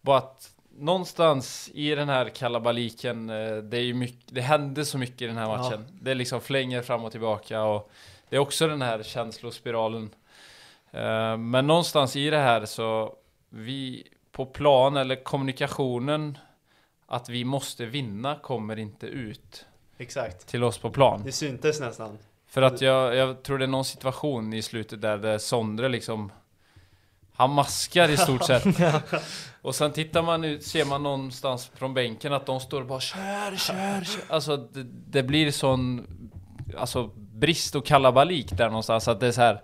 bara att någonstans i den här kalabaliken, eh, det är ju mycket, det hände så mycket i den här Ja. matchen. Det liksom flänger fram och tillbaka och det är också den här känslospiralen. Eh, men någonstans i det här så, vi på plan eller kommunikationen, att vi måste vinna kommer inte ut Exakt. till oss på plan. Det syntes nästan. För att jag, jag tror det är någon situation i slutet där, där Sondre liksom Han maskar i stort sett Och sen tittar man ut, ser man någonstans från bänken att de står och bara kör, kör, kör Alltså det, det blir sån Alltså brist och kalabalik där någonstans att det är så här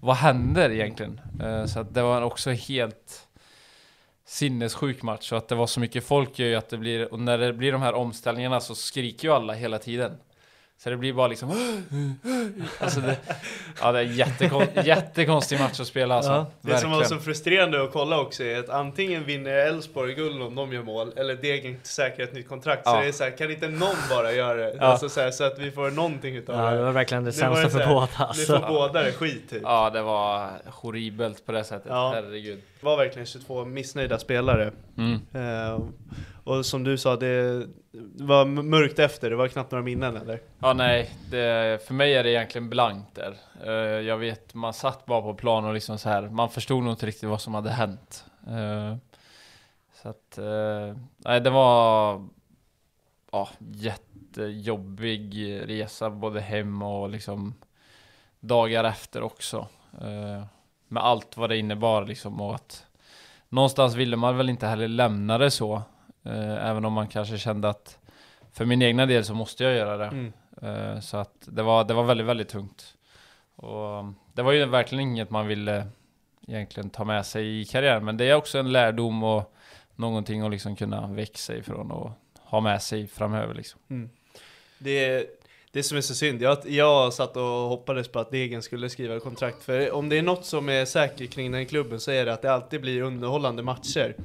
Vad händer egentligen? Eh, Så att det var också helt Sinnessjuk match så att det var så mycket folk gör ju att det blir Och när det blir de här omställningarna så skriker ju alla hela tiden så det blir bara liksom Alltså det, Ja det är jättekon, jättekonstig match att spela alltså Ja, Det som var så frustrerande att kolla också är att antingen vinner Elfsborg guld om de gör mål, eller Degen säkrar ett nytt kontrakt. Så Ja. det är så här, kan inte någon bara göra det? Ja. Alltså så, här, så att vi får någonting utav ja, det det. var verkligen det Det sämsta för så båda Det alltså. får båda det skit typ. Ja det var horribelt på det sättet, Ja. herregud Det var verkligen 22 missnöjda spelare. mm. Eh, och som du sa, det var mörkt efter, det var knappt några minnen eller? Ja nej, det, för mig är det egentligen blankt där Eh, Jag vet, man satt bara på plan och liksom så här. man förstod nog inte riktigt vad som hade hänt Eh, Så att, eh, nej det var Ja, jättejobbig resa både hem och liksom Dagar efter också Eh, Med allt vad det innebar liksom och att Någonstans ville man väl inte heller lämna det så eh, Även om man kanske kände att För min egna del så måste jag göra det Mm. Eh, Så att det var, det var väldigt, väldigt tungt. Och um, det var ju verkligen inget man ville egentligen ta med sig i karriären. Men det är också en lärdom och någonting att liksom kunna växa ifrån och ha med sig framöver liksom. Mm. Det, det som är så synd, jag, jag satt och hoppades på att Degen skulle skriva kontrakt. För om det är något som är säkert kring den klubben så är det att det alltid blir underhållande matcher.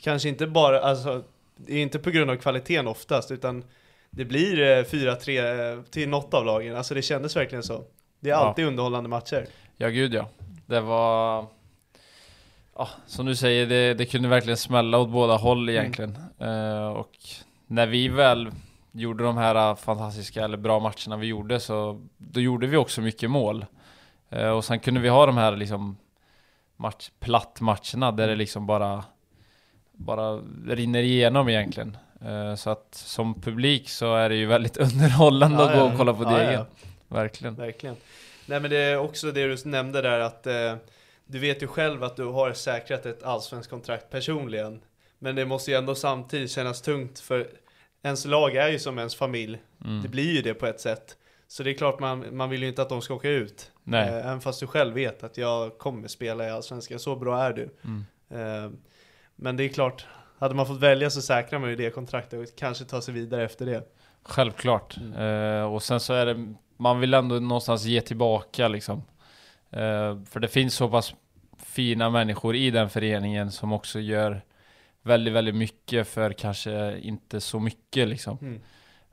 Kanske inte bara, alltså, det är inte på grund av kvaliteten oftast, utan det blir eh, 4-3 till något av lagen. Alltså det kändes verkligen så. Det är Ja. alltid underhållande matcher. Ja gud ja. Det var... Ja, som du säger, det, det kunde verkligen smälla åt båda håll egentligen. Eh, och när vi väl gjorde de här eh, fantastiska eller bra matcherna vi gjorde så då gjorde vi också mycket mål. Eh, och sen kunde vi ha de här liksom match, platt matcherna där det liksom bara bara rinner igenom egentligen. Eh, så att som publik så är det ju väldigt underhållande att gå och kolla på Ja, Degen. ja. Verkligen. Verkligen. Nej men det är också det du nämnde där att eh, du vet ju själv att du har säkrat ett allsvenskt kontrakt personligen. Men det måste ju ändå samtidigt kännas tungt för ens lag är ju som ens familj. Mm. Det blir ju det på ett sätt. Så det är klart man, man vill ju inte att de ska åka ut. Nej. Eh, även fast du själv vet att jag kommer spela i Allsvenskan, så bra är du. Mm. Eh, men det är klart, hade man fått välja så säkrar man ju det kontraktet och kanske ta sig vidare efter det. Självklart. Eh, och sen så är det, man vill ändå någonstans ge tillbaka liksom. Eh, för det finns så pass fina människor i den föreningen som också gör väldigt, väldigt mycket för kanske inte så mycket liksom. Mm.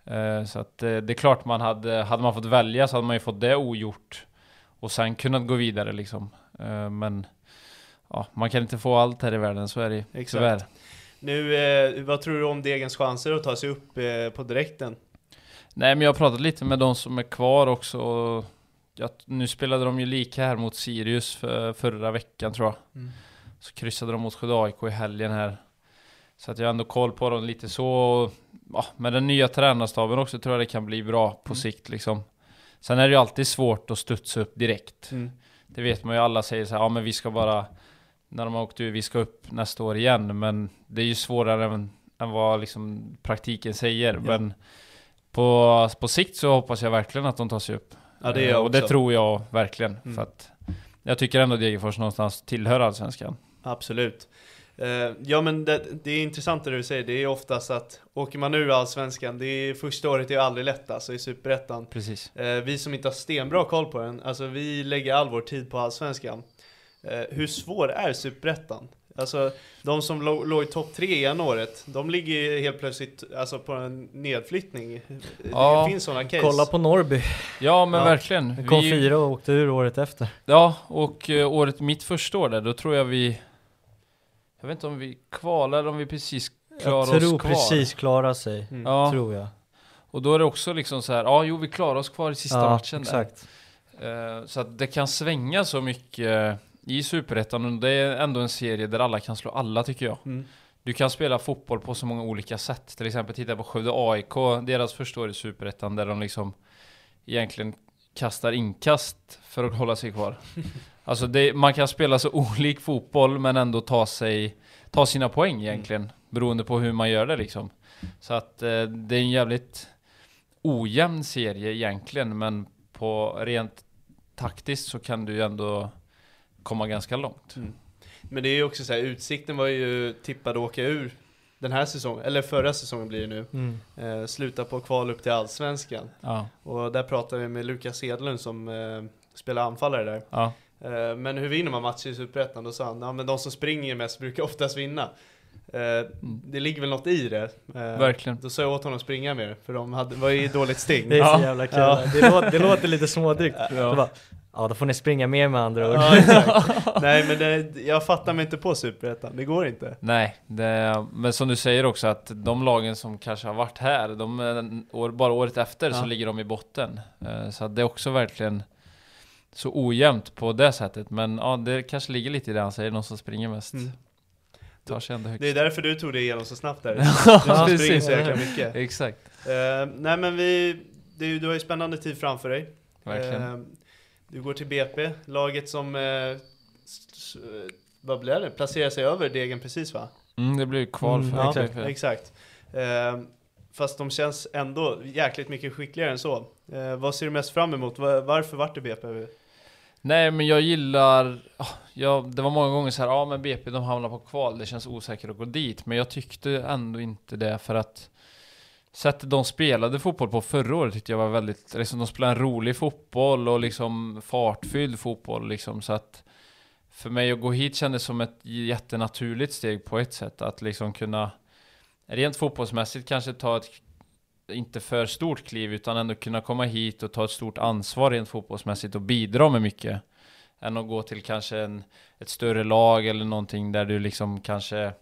Eh, så att eh, det är klart man hade, hade man fått välja så hade man ju fått det ogjort. Och sen kunnat gå vidare liksom. Eh, men ja, man kan inte få allt här i världen, så är det ju, Exakt. tyvärr. Nu, vad tror du om Degens chanser att ta sig upp på direkten? Nej men jag har pratat lite med de som är kvar också och jag, Nu spelade de ju lika här mot Sirius för, förra veckan tror jag Mm. Så kryssade de mot Skövde AIK i helgen här Så att jag har ändå koll på dem lite så ja, Med den nya tränarstaben också tror jag det kan bli bra på Mm. sikt liksom Sen är det ju alltid svårt att studsa upp direkt Mm. Det vet man ju, alla säger så här, ja men vi ska bara När de har åkt ur, vi ska upp nästa år igen Men det är ju svårare än, än vad liksom praktiken säger Ja. Men på, på sikt så hoppas jag verkligen att de tar sig upp Ja det Eh, Och det tror jag verkligen Mm. För att Jag tycker ändå Degerfors någonstans tillhör Allsvenskan Absolut. Eh, ja men det, det är intressant det du säger, det är oftast att åker man ur Allsvenskan, det är första året är aldrig lätt alltså i Superettan. Precis Eh, vi som inte har stenbra koll på den, alltså vi lägger all vår tid på Allsvenskan. Eh, hur svår är Superettan? Alltså de som lå- låg i topp tre ena året, de ligger helt plötsligt alltså, på en nedflyttning. Ja, det finns sådana case. Kolla på Norrby. Ja men Ja. verkligen Den kom Vi- fyra och åkte ur året efter. Ja, och året, mitt första år där, då tror jag vi Jag vet inte om vi kvalade eller om vi precis Jag tror oss kvar precis klara sig. Mm. Ja, Tror jag. och då är det också liksom så här, ja jo vi klarar oss kvar i sista ja, matchen där exakt. Eh, Så att det kan svänga så mycket i Superettan och det är ändå en serie där alla kan slå alla tycker jag. Mm. Du kan spela fotboll på så många olika sätt. Till exempel titta på Skövde AIK, deras första år i Superettan där de liksom egentligen kastar inkast för att hålla sig kvar. Alltså det, man kan spela så olik fotboll men ändå ta sig, ta sina poäng egentligen. Beroende på hur man gör det liksom. Så att eh, det är en jävligt ojämn serie egentligen men på rent taktiskt så kan du ju ändå komma ganska långt. Men det är ju också så här, Utsikten var ju tippad att åka ur den här säsongen, eller förra säsongen blir det nu. Mm. Eh, sluta på kval upp till Allsvenskan. Ja, Och där pratade vi med Lukas Edlund som eh, spelar anfallare där. ja. Eh, men hur vinner man matcher i Superettan? Då sa han, ja men de som springer mest brukar oftast vinna. Eh, det ligger väl något i det. Eh, Verkligen. Då sa jag åt honom att springa mer, för de hade, var i dåligt sting. Det är så jävla kul. Ja. Det, låter, det låter lite smådrygt. Ja. Ja, då får ni springa mer med andra ord. Ja. Nej men det, jag fattar mig inte på Superettan, det går inte. Nej, det, men som du säger också att de lagen som kanske har varit här, de, bara året efter så Ja. ligger de i botten. Så det är också verkligen så ojämnt på det sättet. Men ja, det kanske ligger lite i det han säger, de som springer mest. Mm. Tar sig ändå högst. Det är därför du tog dig igenom så snabbt där. Ja, Du som springer så jäkla mycket. Exakt. Eh, nej men vi, du, du har ju spännande tid framför dig. Verkligen. Eh, du går till BP, laget som, s- vad blir det? Placerar sig över Degen precis va? Mm, det blir kval Mm, för ja, BP. Exakt. Eh, fast de känns ändå jäkligt mycket skickligare än så. Vad ser du mest fram emot? Va- varför vart det BP? Nej men jag gillar, ja, det var många gånger så här, ja men BP de hamnar på kval, det känns osäkert att gå dit. Men jag tyckte ändå inte det för att Sättet de spelade fotboll på förra året tyckte jag var väldigt, liksom de spelade en rolig fotboll och liksom fartfylld fotboll liksom. Så att För mig att gå hit kändes som ett jättenaturligt steg på ett sätt. Att liksom kunna Rent fotbollsmässigt kanske ta ett inte för stort kliv utan ändå kunna komma hit och ta ett stort ansvar rent fotbollsmässigt och bidra med mycket. Än att gå till kanske en, ett större lag eller någonting där du liksom kanske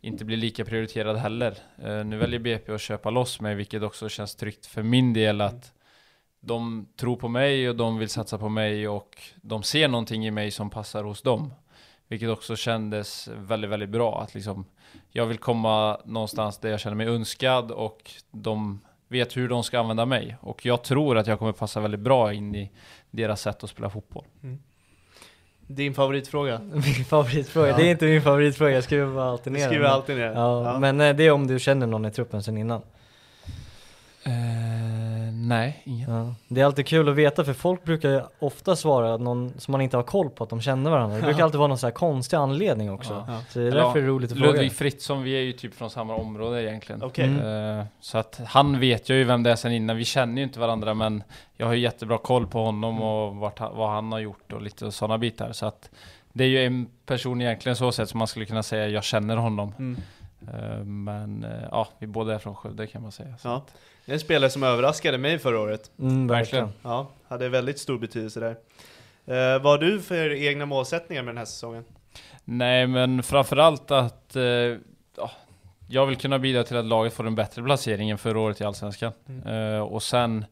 inte blir lika prioriterad heller. Uh, nu väljer BP att köpa loss mig vilket också känns tryggt för min del att de tror på mig och de vill satsa på mig och de ser någonting i mig som passar hos dem. Vilket också kändes väldigt, väldigt bra att liksom jag vill komma någonstans där jag känner mig önskad och de vet hur de ska använda mig. Och jag tror att jag kommer passa väldigt bra in i deras sätt att spela fotboll. Din favoritfråga? Min favoritfråga? Ja. Det är inte min favoritfråga, jag skriver bara alltid ner skriver alltid ner? Ja, Ja. men eh, det är om du känner någon i truppen sen innan. Eh, nej, ingen. Ja. Det är alltid kul att veta för folk brukar ju ofta svara att någon som man inte har koll på att de känner varandra. Det brukar Ja. alltid vara någon så här konstig anledning också. Ja. Så det är Eller därför det är roligt att fråga. Ludvig Fritzson, vi är ju typ från samma område egentligen. Okej. Mm. Eh, Så att han vet jag ju vem det är sen innan. Vi känner ju inte varandra men jag har ju jättebra koll på honom och vart, vad han har gjort och lite sådana bitar. Så att det är ju en person egentligen så sett som man skulle kunna säga jag känner honom. Mm. Eh, Men eh, ja, vi båda är från Skövde kan man säga. Ja. Det är en spelare som överraskade mig förra året. Mm, verkligen. Verkligen. Ja, hade väldigt stor betydelse där. Eh, vad har du för egna målsättningar med den här säsongen? Nej men framförallt att eh, ja, jag vill kunna bidra till att laget får en bättre placering än förra året i Allsvenskan. Eh, och sen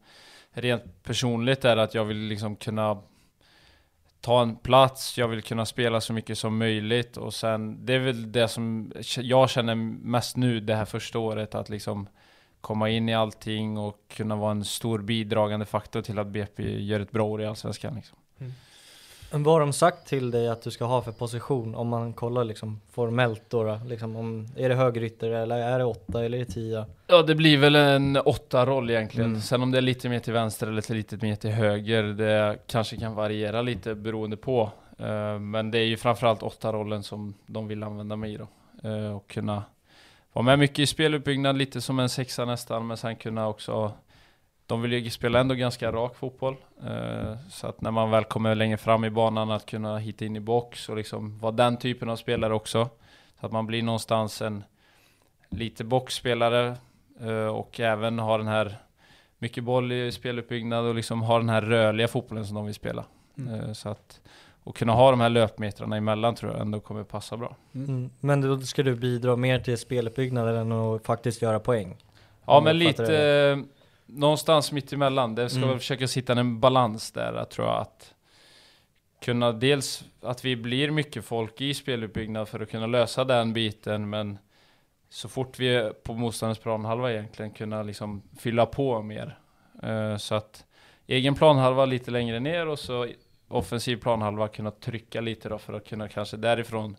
rent personligt är det att jag vill liksom kunna ta en plats, jag vill kunna spela så mycket som möjligt och sen det är väl det som jag känner mest nu det här första året att liksom komma in i allting och kunna vara en stor bidragande faktor till att BP gör ett bra år i Allsvenskan. Liksom. Mm vad har de sagt till dig att du ska ha för position om man kollar liksom formellt då? då liksom om, är det högerytter eller är det åtta eller är det tia? Ja, det blir väl en åtta roll egentligen. Mm. Sen om det är lite mer till vänster eller lite mer till höger, det kanske kan variera lite beroende på. Eh, men det är ju framförallt åtta rollen som de vill använda mig i då. Eh, och kunna vara med mycket i speluppbyggnad, lite som en sexa nästan, men sen kunna också de vill ju spela ändå ganska rak fotboll. Eh, så att när man väl kommer längre fram i banan att kunna hitta in i box och liksom vara den typen av spelare också. Så att man blir någonstans en lite boxspelare eh, och även ha den här mycket boll i speluppbyggnad och liksom ha den här rörliga fotbollen som de vill spela. Eh, Så att och kunna ha de här löpmetrarna emellan tror jag ändå kommer passa bra. Mm. Men då ska du bidra mer till speluppbyggnaden än att faktiskt göra poäng? Ja men lite det någonstans mitt emellan. Det ska Mm. väl försöka sitta en balans där tror jag att kunna dels att vi blir mycket folk i speluppbyggnad för att kunna lösa den biten men så fort vi är på motståndarens planhalva egentligen kunna liksom fylla på mer. Eh, så att egen planhalva lite längre ner och så offensiv planhalva kunna trycka lite då för att kunna kanske därifrån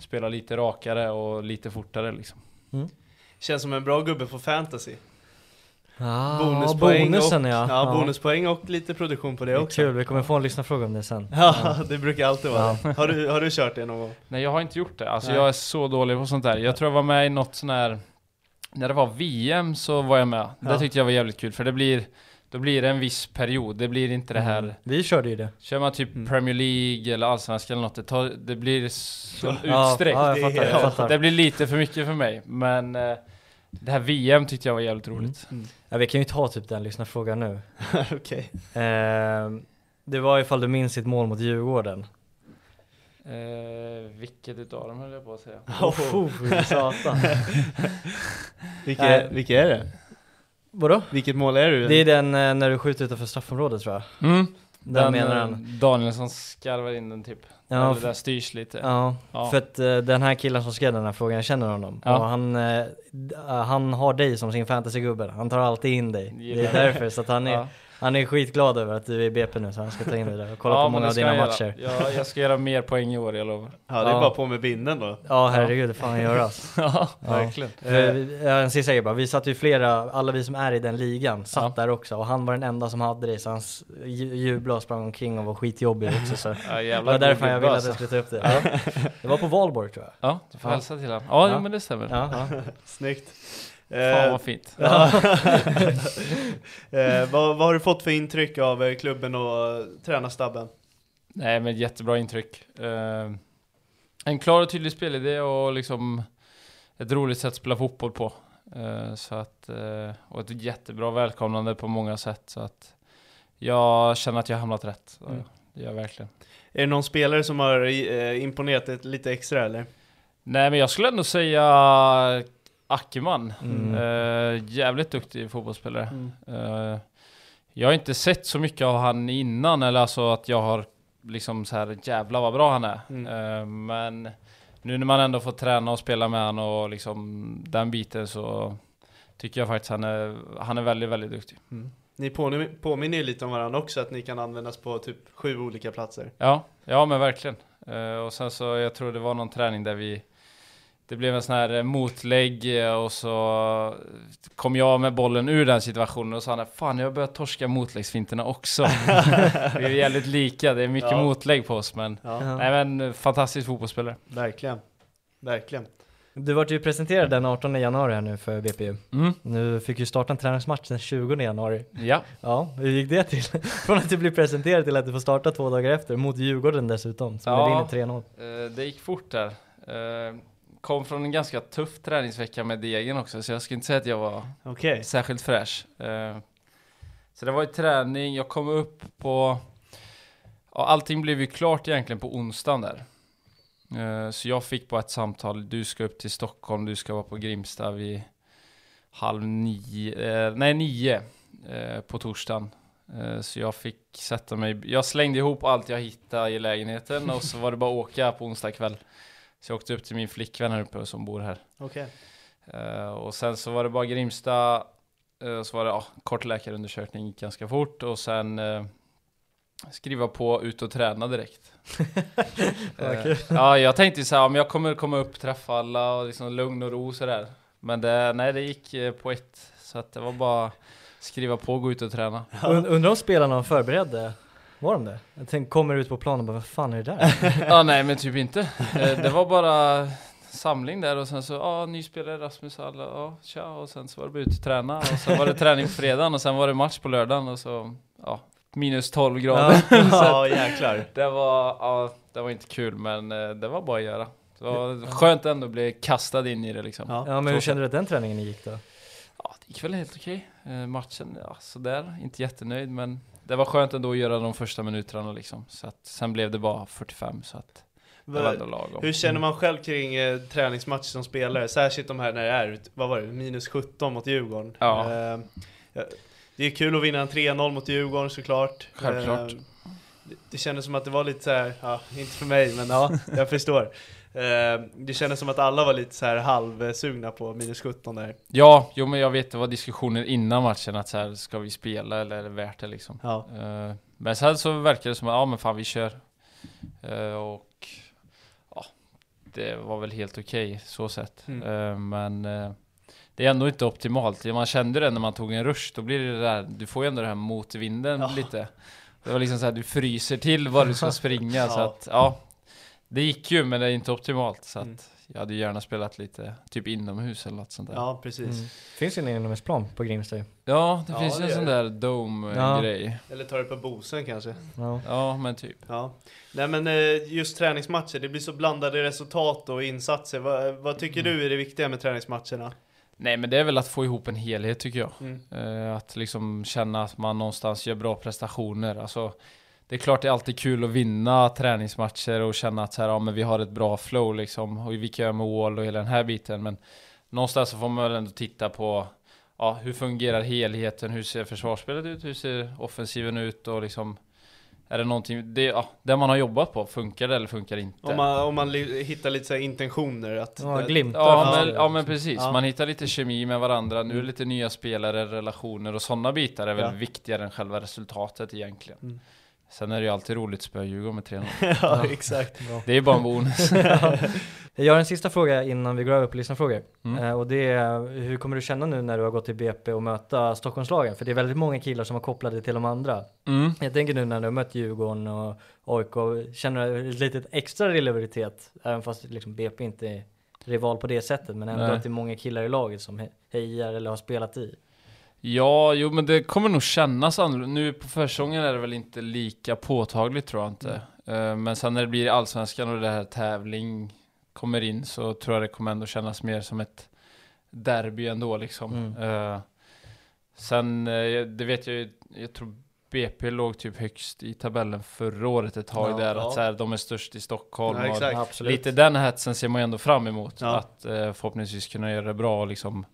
spela lite rakare och lite fortare liksom. Känns som en bra gubbe på fantasy. Ah, Bonuspoäng bonusen och, ja. ja. bonuspoäng och lite produktion på det Det också. kul, vi kommer få en lyssnarfråga om det sen. Ja, det brukar alltid vara det. Har du, har du kört det någon gång? Nej jag har inte gjort det, alltså Nej. jag är så dålig på sånt där. Jag tror jag var med i något sån här När det var VM så var jag med. Ja. Det tyckte jag var jävligt kul för det blir Då blir det en viss period, det blir inte det här Mm. Vi körde ju det. Kör man typ Mm. Premier League eller Allsvenskan eller något, det, tar, det blir så Ja, utsträckt. ja, jag Det fattar, jag Ja, fattar. det blir lite för mycket för mig, men eh, det här VM tyckte jag var jävligt roligt. Ja, vi kan ju ta typ den lyssnarfrågan nu. Okej. Eh, det var ifall du minns ditt mål mot Djurgården. Eh, vilket utav dem höll jag på att säga. Oh, oh, satan. Vilket, Nej. vilket är det? Vadå? Vilket mål är du? Det är den eh, när du skjuter utanför straffområdet tror jag. Mm. Den, menar eh, han. Danielsson skarvar in den typ. Ja, f- där styrs lite. Ja, Ja. för att eh, den här killen som skrev den här frågan, jag känner honom. Ja. Och han, eh, han har dig som sin fantasygubbe. Han tar alltid in dig. Det Gillar är det. därför, så att han är. Han är skitglad över att du är i BP nu, så han ska ta in dig där och kolla Ja, på många av dina jag matcher. Ja, jag ska göra mer poäng i år, jag lovar. Ja, det är Ja. bara på med binden då. Ja herregud, det får han göra alltså. Ja, Ja. verkligen. Ja, en sista grej bara, vi satt ju flera, alla vi som är i den ligan, satt Ja. där också och han var den enda som hade det så han jublade och sprang omkring och var skitjobbig också så Ja, det var därför jag ville att jag alltså. skulle ta upp det. Ja. Det var på Valborg tror jag. Ja, du får Ja. hälsa till honom. Ja, Ja. men det stämmer. Ja. Snyggt. Fan Eh, vad fint. ja. eh, vad, vad har du fått för intryck av eh, klubben och tränarstabben? Nej men jättebra intryck. En klar och tydlig spelidé och liksom ett roligt sätt att spela fotboll på. Så att, och ett jättebra välkomnande på många sätt. Så att jag känner att jag har hamnat rätt. Mm. Det gör jag verkligen. Är det någon spelare som har imponerat lite extra eller? Nej men jag skulle ändå säga Ackerman. Mm. Eh, jävligt duktig fotbollsspelare. Mm. Eh, jag har inte sett så mycket av han innan, eller alltså att jag har liksom så här jävla vad bra han är. Mm. Eh, men nu när man ändå får träna och spela med han och liksom den biten så tycker jag faktiskt han är, han är väldigt, väldigt duktig. Ni påminner, påminner ju lite om varandra också, att ni kan användas på typ sju olika platser. Ja, ja men verkligen. Och sen så, jag tror det var någon träning där vi det blev en sån här eh, motlägg eh, och så kom jag med bollen ur den situationen och sa han Fan jag har börjat torska motläggsfinterna också. vi är jävligt lika, det är mycket Ja. motlägg på oss men Ja, Nej men eh, fantastisk fotbollsspelare. verkligen. Verkligen. Du vart ju presenterad den 18 januari här nu för BPU. Mm. Nu fick ju starta en träningsmatch den 20 januari. Ja, Ja, hur gick det till? Från att du blir presenterad till att du får starta två dagar efter, mot Djurgården dessutom, som Ja. vinner 3-0. eh, det gick fort där. Kom från en ganska tuff träningsvecka med Degen också så jag skulle inte säga att jag var Okej. särskilt fräsch. Eh, så det var ju träning, jag kom upp på... Ja, allting blev ju klart egentligen på onsdagen där. Eh, så jag fick bara ett samtal, du ska upp till Stockholm, du ska vara på Grimsta vid halv nio, eh, nej nio på torsdagen. Så jag fick sätta mig, jag slängde ihop allt jag hittade i lägenheten och så var det bara att åka på onsdag kväll. Så jag åkte upp till min flickvän här uppe som bor här. Okej. Eh, och sen så var det bara Grimsta, och så var det ja, kort läkarundersökning, gick ganska fort och sen eh, skriva på, ut och träna direkt. Kul. ja, jag tänkte så här, om jag kommer komma upp, träffa alla och liksom lugn och ro sådär. Men det, nej, det gick på ett, så att det var bara skriva på, gå ut och träna. Und, undrar om spelarna var förberedda? Var de det? Jag tänkte, kommer ut på planen och bara, vad fan är det där? ja, nej men typ inte. Eh, det var bara samling där och sen så, ja, ny spelare Rasmus, alla, ja, tja, och sen så var det bara ut och träna och sen var det träning på fredagen och sen var det match på lördagen och så, ja, minus 12 grader. Ja, jäklar. Det var, ja, det var inte kul men eh, det var bara att göra. Det var skönt ändå att bli kastad in i det liksom. Ja. Ja, men hur kände du att den träningen gick då? Ja, det gick väl helt okej. Eh, matchen, ja sådär, inte jättenöjd men det var skönt ändå att göra de första minuterna liksom. Så att sen blev det bara 45 så att det var ändå lagom. Hur känner man själv kring eh, träningsmatcher som spelare? Särskilt de här när det är, vad var det, minus 17 mot Djurgården. Ja. Eh, det är kul att vinna en 3-0 mot Djurgården såklart. Självklart. Eh, det, det kändes som att det var lite så här, ja, inte för mig, men ja, jag förstår. Eh, det kändes som att alla var lite så här halvsugna på minus 17 där. Ja, jo men jag vet det var diskussioner innan matchen att så här, ska vi spela eller är det värt det liksom? Ja. Eh, men sen så verkar det som att, ja men fan vi kör. Eh, och ja, det var väl helt okej så sett. Mm. Men det är ändå inte optimalt. Man kände det när man tog en rush, då blir det där, du får ju ändå det här motvinden Ja. lite. Det var liksom så här, du fryser till vad du ska springa så Ja. att, ja. Det gick ju men det är inte optimalt så att Mm. jag hade gärna spelat lite typ inomhus eller något sånt där. Ja, precis. Mm. Finns ju en inomhusplan på Grimsta. Ja, det Ja, finns ju det en sån det. där Ja. dome-grej. Eller ta det på Bosön kanske. Ja. Ja, men typ. Ja. Nej men eh, just träningsmatcher, det blir så blandade resultat och insatser. Vad, vad tycker Mm. du är det viktiga med träningsmatcherna? Nej, men det är väl att få ihop en helhet tycker jag. Mm. Eh, att liksom känna att man någonstans gör bra prestationer. Alltså, det är klart det är alltid kul att vinna träningsmatcher och känna att så här, ja, men vi har ett bra flow liksom. Och vi kan göra mål och hela den här biten. Men någonstans så får man väl ändå titta på ja, hur fungerar helheten? Hur ser försvarsspelet ut? Hur ser offensiven ut? Och liksom är det någonting, det, ja, det man har jobbat på, funkar det eller funkar det inte? Om man, om man li- hittar lite så här intentioner att... Ja, det- glimtar. Ja, Ja, men, ja men precis, Ja. man hittar lite kemi med varandra, nu är det lite nya spelare, relationer och sådana bitar är väl Ja. viktigare än själva resultatet egentligen. Mm. Sen är det ju alltid roligt att spöa Djurgården med 3-0. ja, exakt. Det är ju bara en bonus. Jag har en sista fråga innan vi går över på lyssnarfrågor. Mm. Eh, och det är, hur kommer du känna nu när du har gått till BP och möta Stockholmslagen? För det är väldigt många killar som har kopplade till de andra. Mm. Jag tänker nu när du har mött Djurgården och AIK, känner du ett litet extra rivalitet? Även fast liksom BP inte är rival på det sättet, men ändå Nej. att det är många killar i laget som he- hejar eller har spelat i. Ja, jo men det kommer nog kännas annorlunda. Nu på försäsongen är det väl inte lika påtagligt tror jag inte. Eh, Men sen när det blir allsvenskan och det här tävling kommer in så tror jag det kommer ändå kännas mer som ett derby ändå liksom. Mm. Eh, Sen, eh, det vet jag ju, jag tror BP låg typ högst i tabellen förra året ett tag Ja, där, ja. att så här, de är störst i Stockholm. Ja, och. Lite den hetsen ser man ju ändå fram emot. Ja. Att eh, förhoppningsvis kunna göra det bra och liksom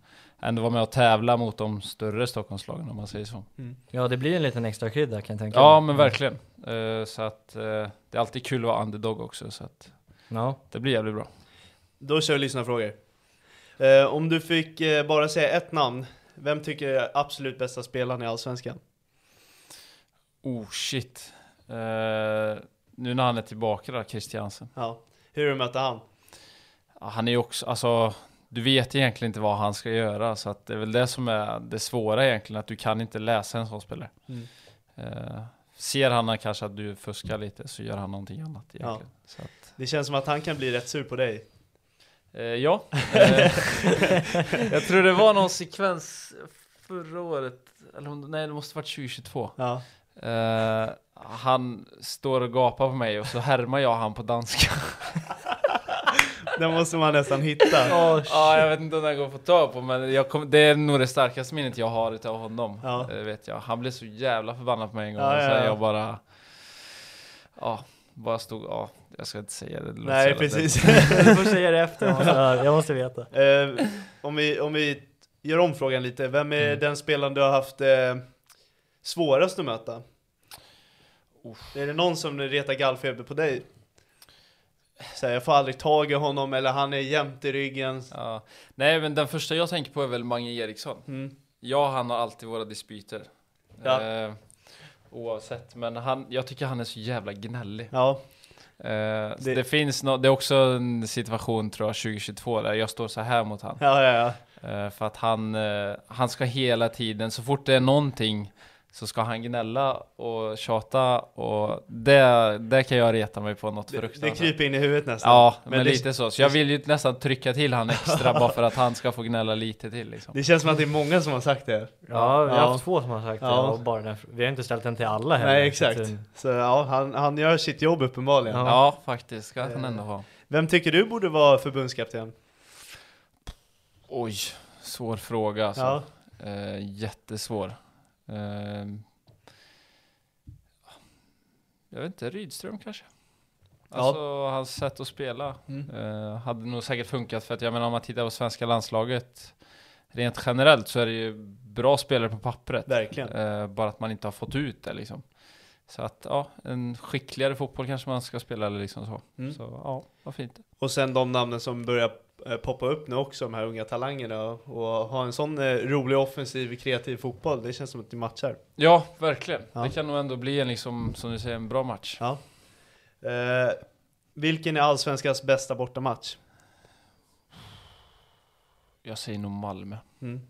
ändå vara med och tävla mot de större Stockholmslagen om man säger så. Ja, det blir en liten extra krydda kan jag tänka Ja mig. men verkligen. Eh, så att eh, det är alltid kul att vara underdog också så att Ja. det blir jävligt bra. Då kör vi lyssnarfrågor. Eh, om du fick eh, bara säga ett namn, vem tycker är absolut bästa spelaren i Allsvenskan? Oh shit. Nu när han är tillbaka då, Christiansen. Ja. Hur är det att möta han? Ja, Han är ju också, alltså du vet egentligen inte vad han ska göra så att det är väl det som är det svåra egentligen att du kan inte läsa en sån spelare. Mm. Eh, ser han kanske att du fuskar lite så gör han någonting annat egentligen. Så att, Det känns som att han kan bli rätt sur på dig. eh, ja, eh, jag tror det var någon sekvens förra året, eller nej det måste varit 2022. Ja. Eh, han står och gapar på mig och så härmar jag han på danska. Den måste man nästan hitta. Ja, jag vet inte om den går att få tag på men jag kom, det är nog det starkaste minnet jag har utav honom. Ja. Eh, vet jag. Han blev så jävla förbannad på mig en gång Ja, och ja, sen ja. jag bara... Ja, bara stod... Ja, jag ska inte säga det. det. Nej, precis. Du får säga det efter, jag måste, jag måste veta. Eh, om, vi, om vi gör om frågan lite, vem är Mm. den spelaren du har haft eh, svårast att möta? Är det någon som retar gallfeber på dig? Så här, jag får aldrig tag i honom, eller han är jämt i ryggen. Ja. Nej, men den första jag tänker på är väl Mange Eriksson. Mm. Jag och han har alltid våra dispyter. Ja. Eh, oavsett, men han, jag tycker han är så jävla gnällig. Ja, Eh, det, Det- finns no, det är också en situation tror jag 2022 där jag står så här mot han. ja, ja. ja. Eh, för att han, eh, han ska hela tiden, så fort det är någonting så ska han gnälla och tjata och det, det kan jag reta mig på något Det, det fruktansvärt. kryper in i huvudet nästan. Ja, men, det, lite så. Så jag vill ju nästan trycka till han extra bara för att han ska få gnälla lite till liksom. det känns som att det är många som har sagt det. Ja, vi har Ja. haft två som har sagt det Ja. och bara den, vi har inte ställt den till alla heller. Nej, så exakt. eh, Så ja, han, han gör sitt jobb uppenbarligen. Ja. Ja, faktiskt. Ska han ändå ha. Vem tycker du borde vara förbundskapten? Oj, svår fråga alltså. Ja. Eh, jättesvår. Eh, jag vet inte, Rydström kanske? Ja. Alltså hans sätt att spela Mm. eh, hade nog säkert funkat för att jag menar om man tittar på svenska landslaget rent generellt så är det ju bra spelare på pappret. Verkligen. Eh, bara att man inte har fått ut det liksom. Så att ja, en skickligare fotboll kanske man ska spela eller liksom så. Mm. Så ja, vad fint. Och sen de namnen som börjar poppa upp nu också, de här unga talangerna. Och ha en sån eh, rolig, offensiv, kreativ fotboll, det känns som att det matchar. Ja, verkligen. Ja. Det kan nog ändå bli en liksom, som du säger, en bra match. Ja. Eh, vilken är Allsvenskans bästa bortamatch? Jag säger nog Malmö. Mm.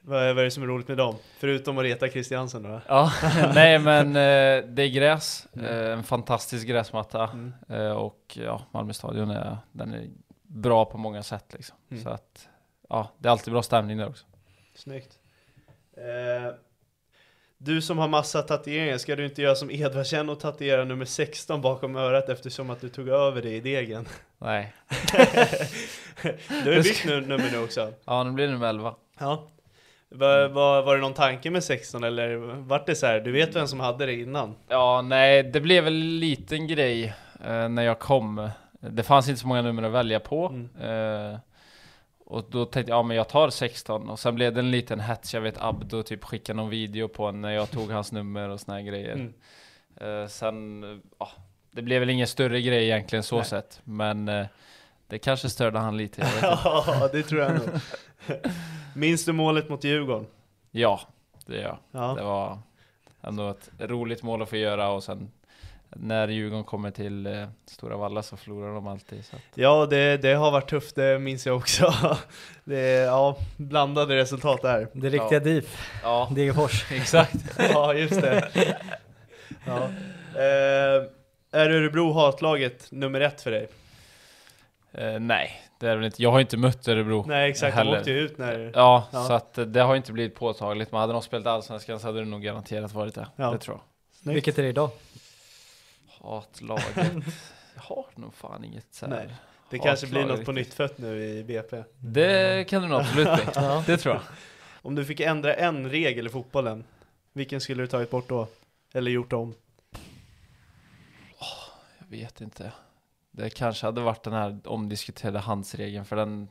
Vad, är, vad är det som är roligt med dem? Förutom att reta Christiansen då? Ja, nej men eh, det är gräs, Mm. eh, en fantastisk gräsmatta Mm. eh, och ja, Malmö stadion är, den är bra på många sätt liksom. Mm. Så att, ja, det är alltid bra stämning där också. Snyggt. Eh, du som har massa tatueringar, ska du inte göra som Edvardsen och tatuera nummer 16 bakom örat eftersom att du tog över det i degen? Nej. du har ju bytt nu, nummer nu också. Ja, nu blir det nummer 11. Ja. Var, var, var det någon tanke med 16 eller vart det så här? du vet vem som hade det innan? Ja, nej, det blev väl en liten grej eh, när jag kom. Det fanns inte så många nummer att välja på. Mm. Eh, och då tänkte jag, ja men jag tar 16 och sen blev det en liten hets, jag vet Abdo typ skickade någon video på när jag tog hans nummer och såna här grejer. Mm. Eh, sen, ja, det blev väl ingen större grej egentligen så Nej. sett, men eh, det kanske störde han lite. Ja, det tror jag nog. Minns du målet mot Djurgården? ja, det gör jag. Ja. Det var ändå ett roligt mål att få göra och sen när Djurgården kommer till eh, Stora Valla så förlorar de alltid. Så att, Ja, det, det har varit tufft, det minns jag också. Det är, ja, blandade resultat där. Det riktiga DIF, ja, Degerfors. exakt. Ja, just det. Ja. Eh, är Örebro hatlaget nummer ett för dig? Eh, nej, det är väl inte. Jag har inte mött Örebro. Nej, exakt. De heller. åkte ju ut när... Ja, Ja. så att eh, det har inte blivit påtagligt. Men hade de spelat Allsvenskan så hade det nog garanterat varit det. Ja. Det tror jag. Snyggt. Vilket är det idag? Hatlaget. jag har nog fan inget så här. Nej. Det kanske blir något på nytt fött nu i BP. Det kan det nog absolut bli. Ja. Det tror jag. Om du fick ändra en regel i fotbollen, vilken skulle du tagit bort då? Eller gjort om? Jag vet inte. Det kanske hade varit den här omdiskuterade handsregeln för den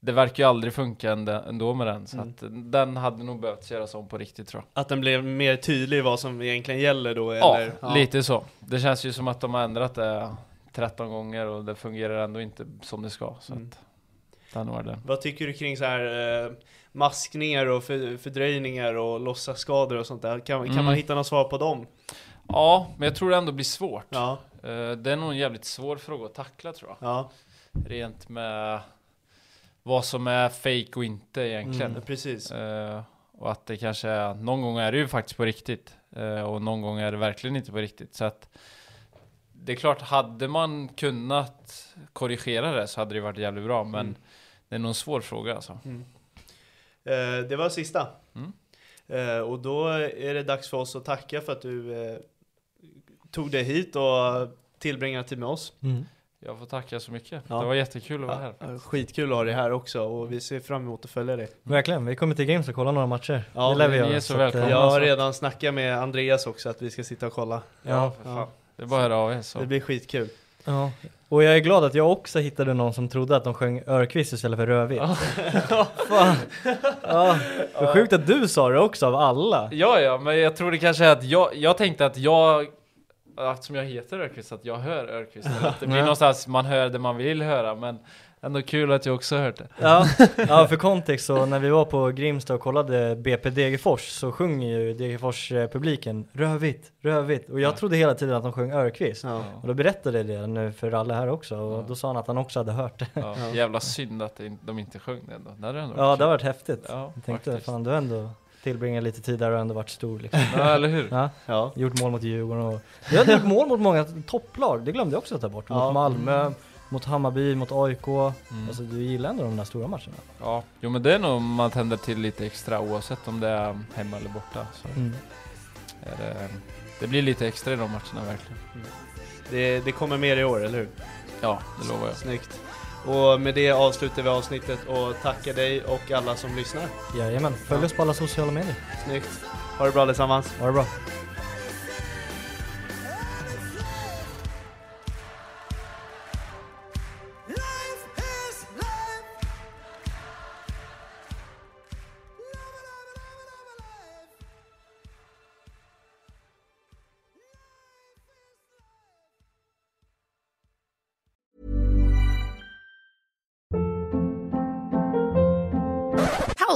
det verkar ju aldrig funka ändå, med den, så Mm. att den hade nog behövt göras om på riktigt tror jag. Att den blev mer tydlig vad som egentligen gäller då? Ja, Eller? lite så. Det känns ju som att de har ändrat det 13 gånger och det fungerar ändå inte som det ska. Så Mm. att, Det hade varit den. Vad tycker du kring så här eh, maskningar och för, fördröjningar och låtsasskador och sånt där? Kan, kan Mm. man hitta något svar på dem? Ja, men jag tror det ändå blir svårt. Ja, Eh, Det är nog en jävligt svår fråga att tackla tror jag. ja, Rent med vad som är fake och inte egentligen. mm. precis. Eh, och att det kanske är, någon gång är det ju faktiskt på riktigt. Eh, och någon gång är det verkligen inte på riktigt. Så att det är klart, hade man kunnat korrigera det så hade det varit jävligt bra. Men Mm. det är nog en svår fråga alltså. Eh, det var sista. Mm. Och då är det dags för oss att tacka för att du tog dig hit och tillbringade tid med oss. Mm. Jag får tacka så mycket. Ja. Det var jättekul att vara här. Ja, skitkul att ha dig här också och vi ser fram emot att följa dig. Verkligen, vi kommer till Games och kolla några matcher. Ja, det lär vi ni göra. är så att, välkomna. eh, Jag har redan snackat med Andreas också att vi ska sitta och kolla. Ja, för fan. Det är bara att höra av er så. Det blir skitkul. Ja, och jag är glad att jag också hittade någon som trodde att de sjöng Örqvist istället för Rödvitt. Fan. Ja, det är sjukt att du sa det också av alla. Ja, ja, men jag tror det kanske är att jag, jag tänkte att jag, eftersom jag heter Örqvist, att jag hör Örqvist. Det blir någonstans, man hör det man vill höra, men ändå kul att jag också har hört det. Ja, ja för kontext så när vi var på Grimsta och kollade BP Degerfors så sjunger ju Degerfors-publiken Rödvitt, Rödvitt och jag Ja. trodde hela tiden att de sjöng Örqvist. Ja. Och då berättade jag det nu för alla här också och Ja. då sa han att han också hade hört det. Ja, Ja. Jävla synd att de inte sjöng det ändå. Det hade ändå Ja, det har kul. varit häftigt. Ja, Jag tänkte, faktiskt. fan du ändå tillbringat lite tid där och ändå varit stor liksom. Ja, eller hur? Ja, Ja. gjort mål mot Djurgården och... Jag hade gjort mål mot många topplag, det glömde jag också att ta bort. Ja. Mot Malmö, mot Hammarby, mot AIK. Mm. Alltså du gillar ändå de där stora matcherna. Ja, jo men det är nog man tänder till lite extra oavsett om det är hemma eller borta. Så Mm. är det, det blir lite extra i de matcherna verkligen. Det, det kommer mer i år, eller hur? Ja, det lovar jag. Snyggt. Och med det avslutar vi avsnittet och tackar dig och alla som lyssnar. Jajamän, följ oss på alla sociala medier. Snyggt. Ha det bra allesammans. Ha det bra.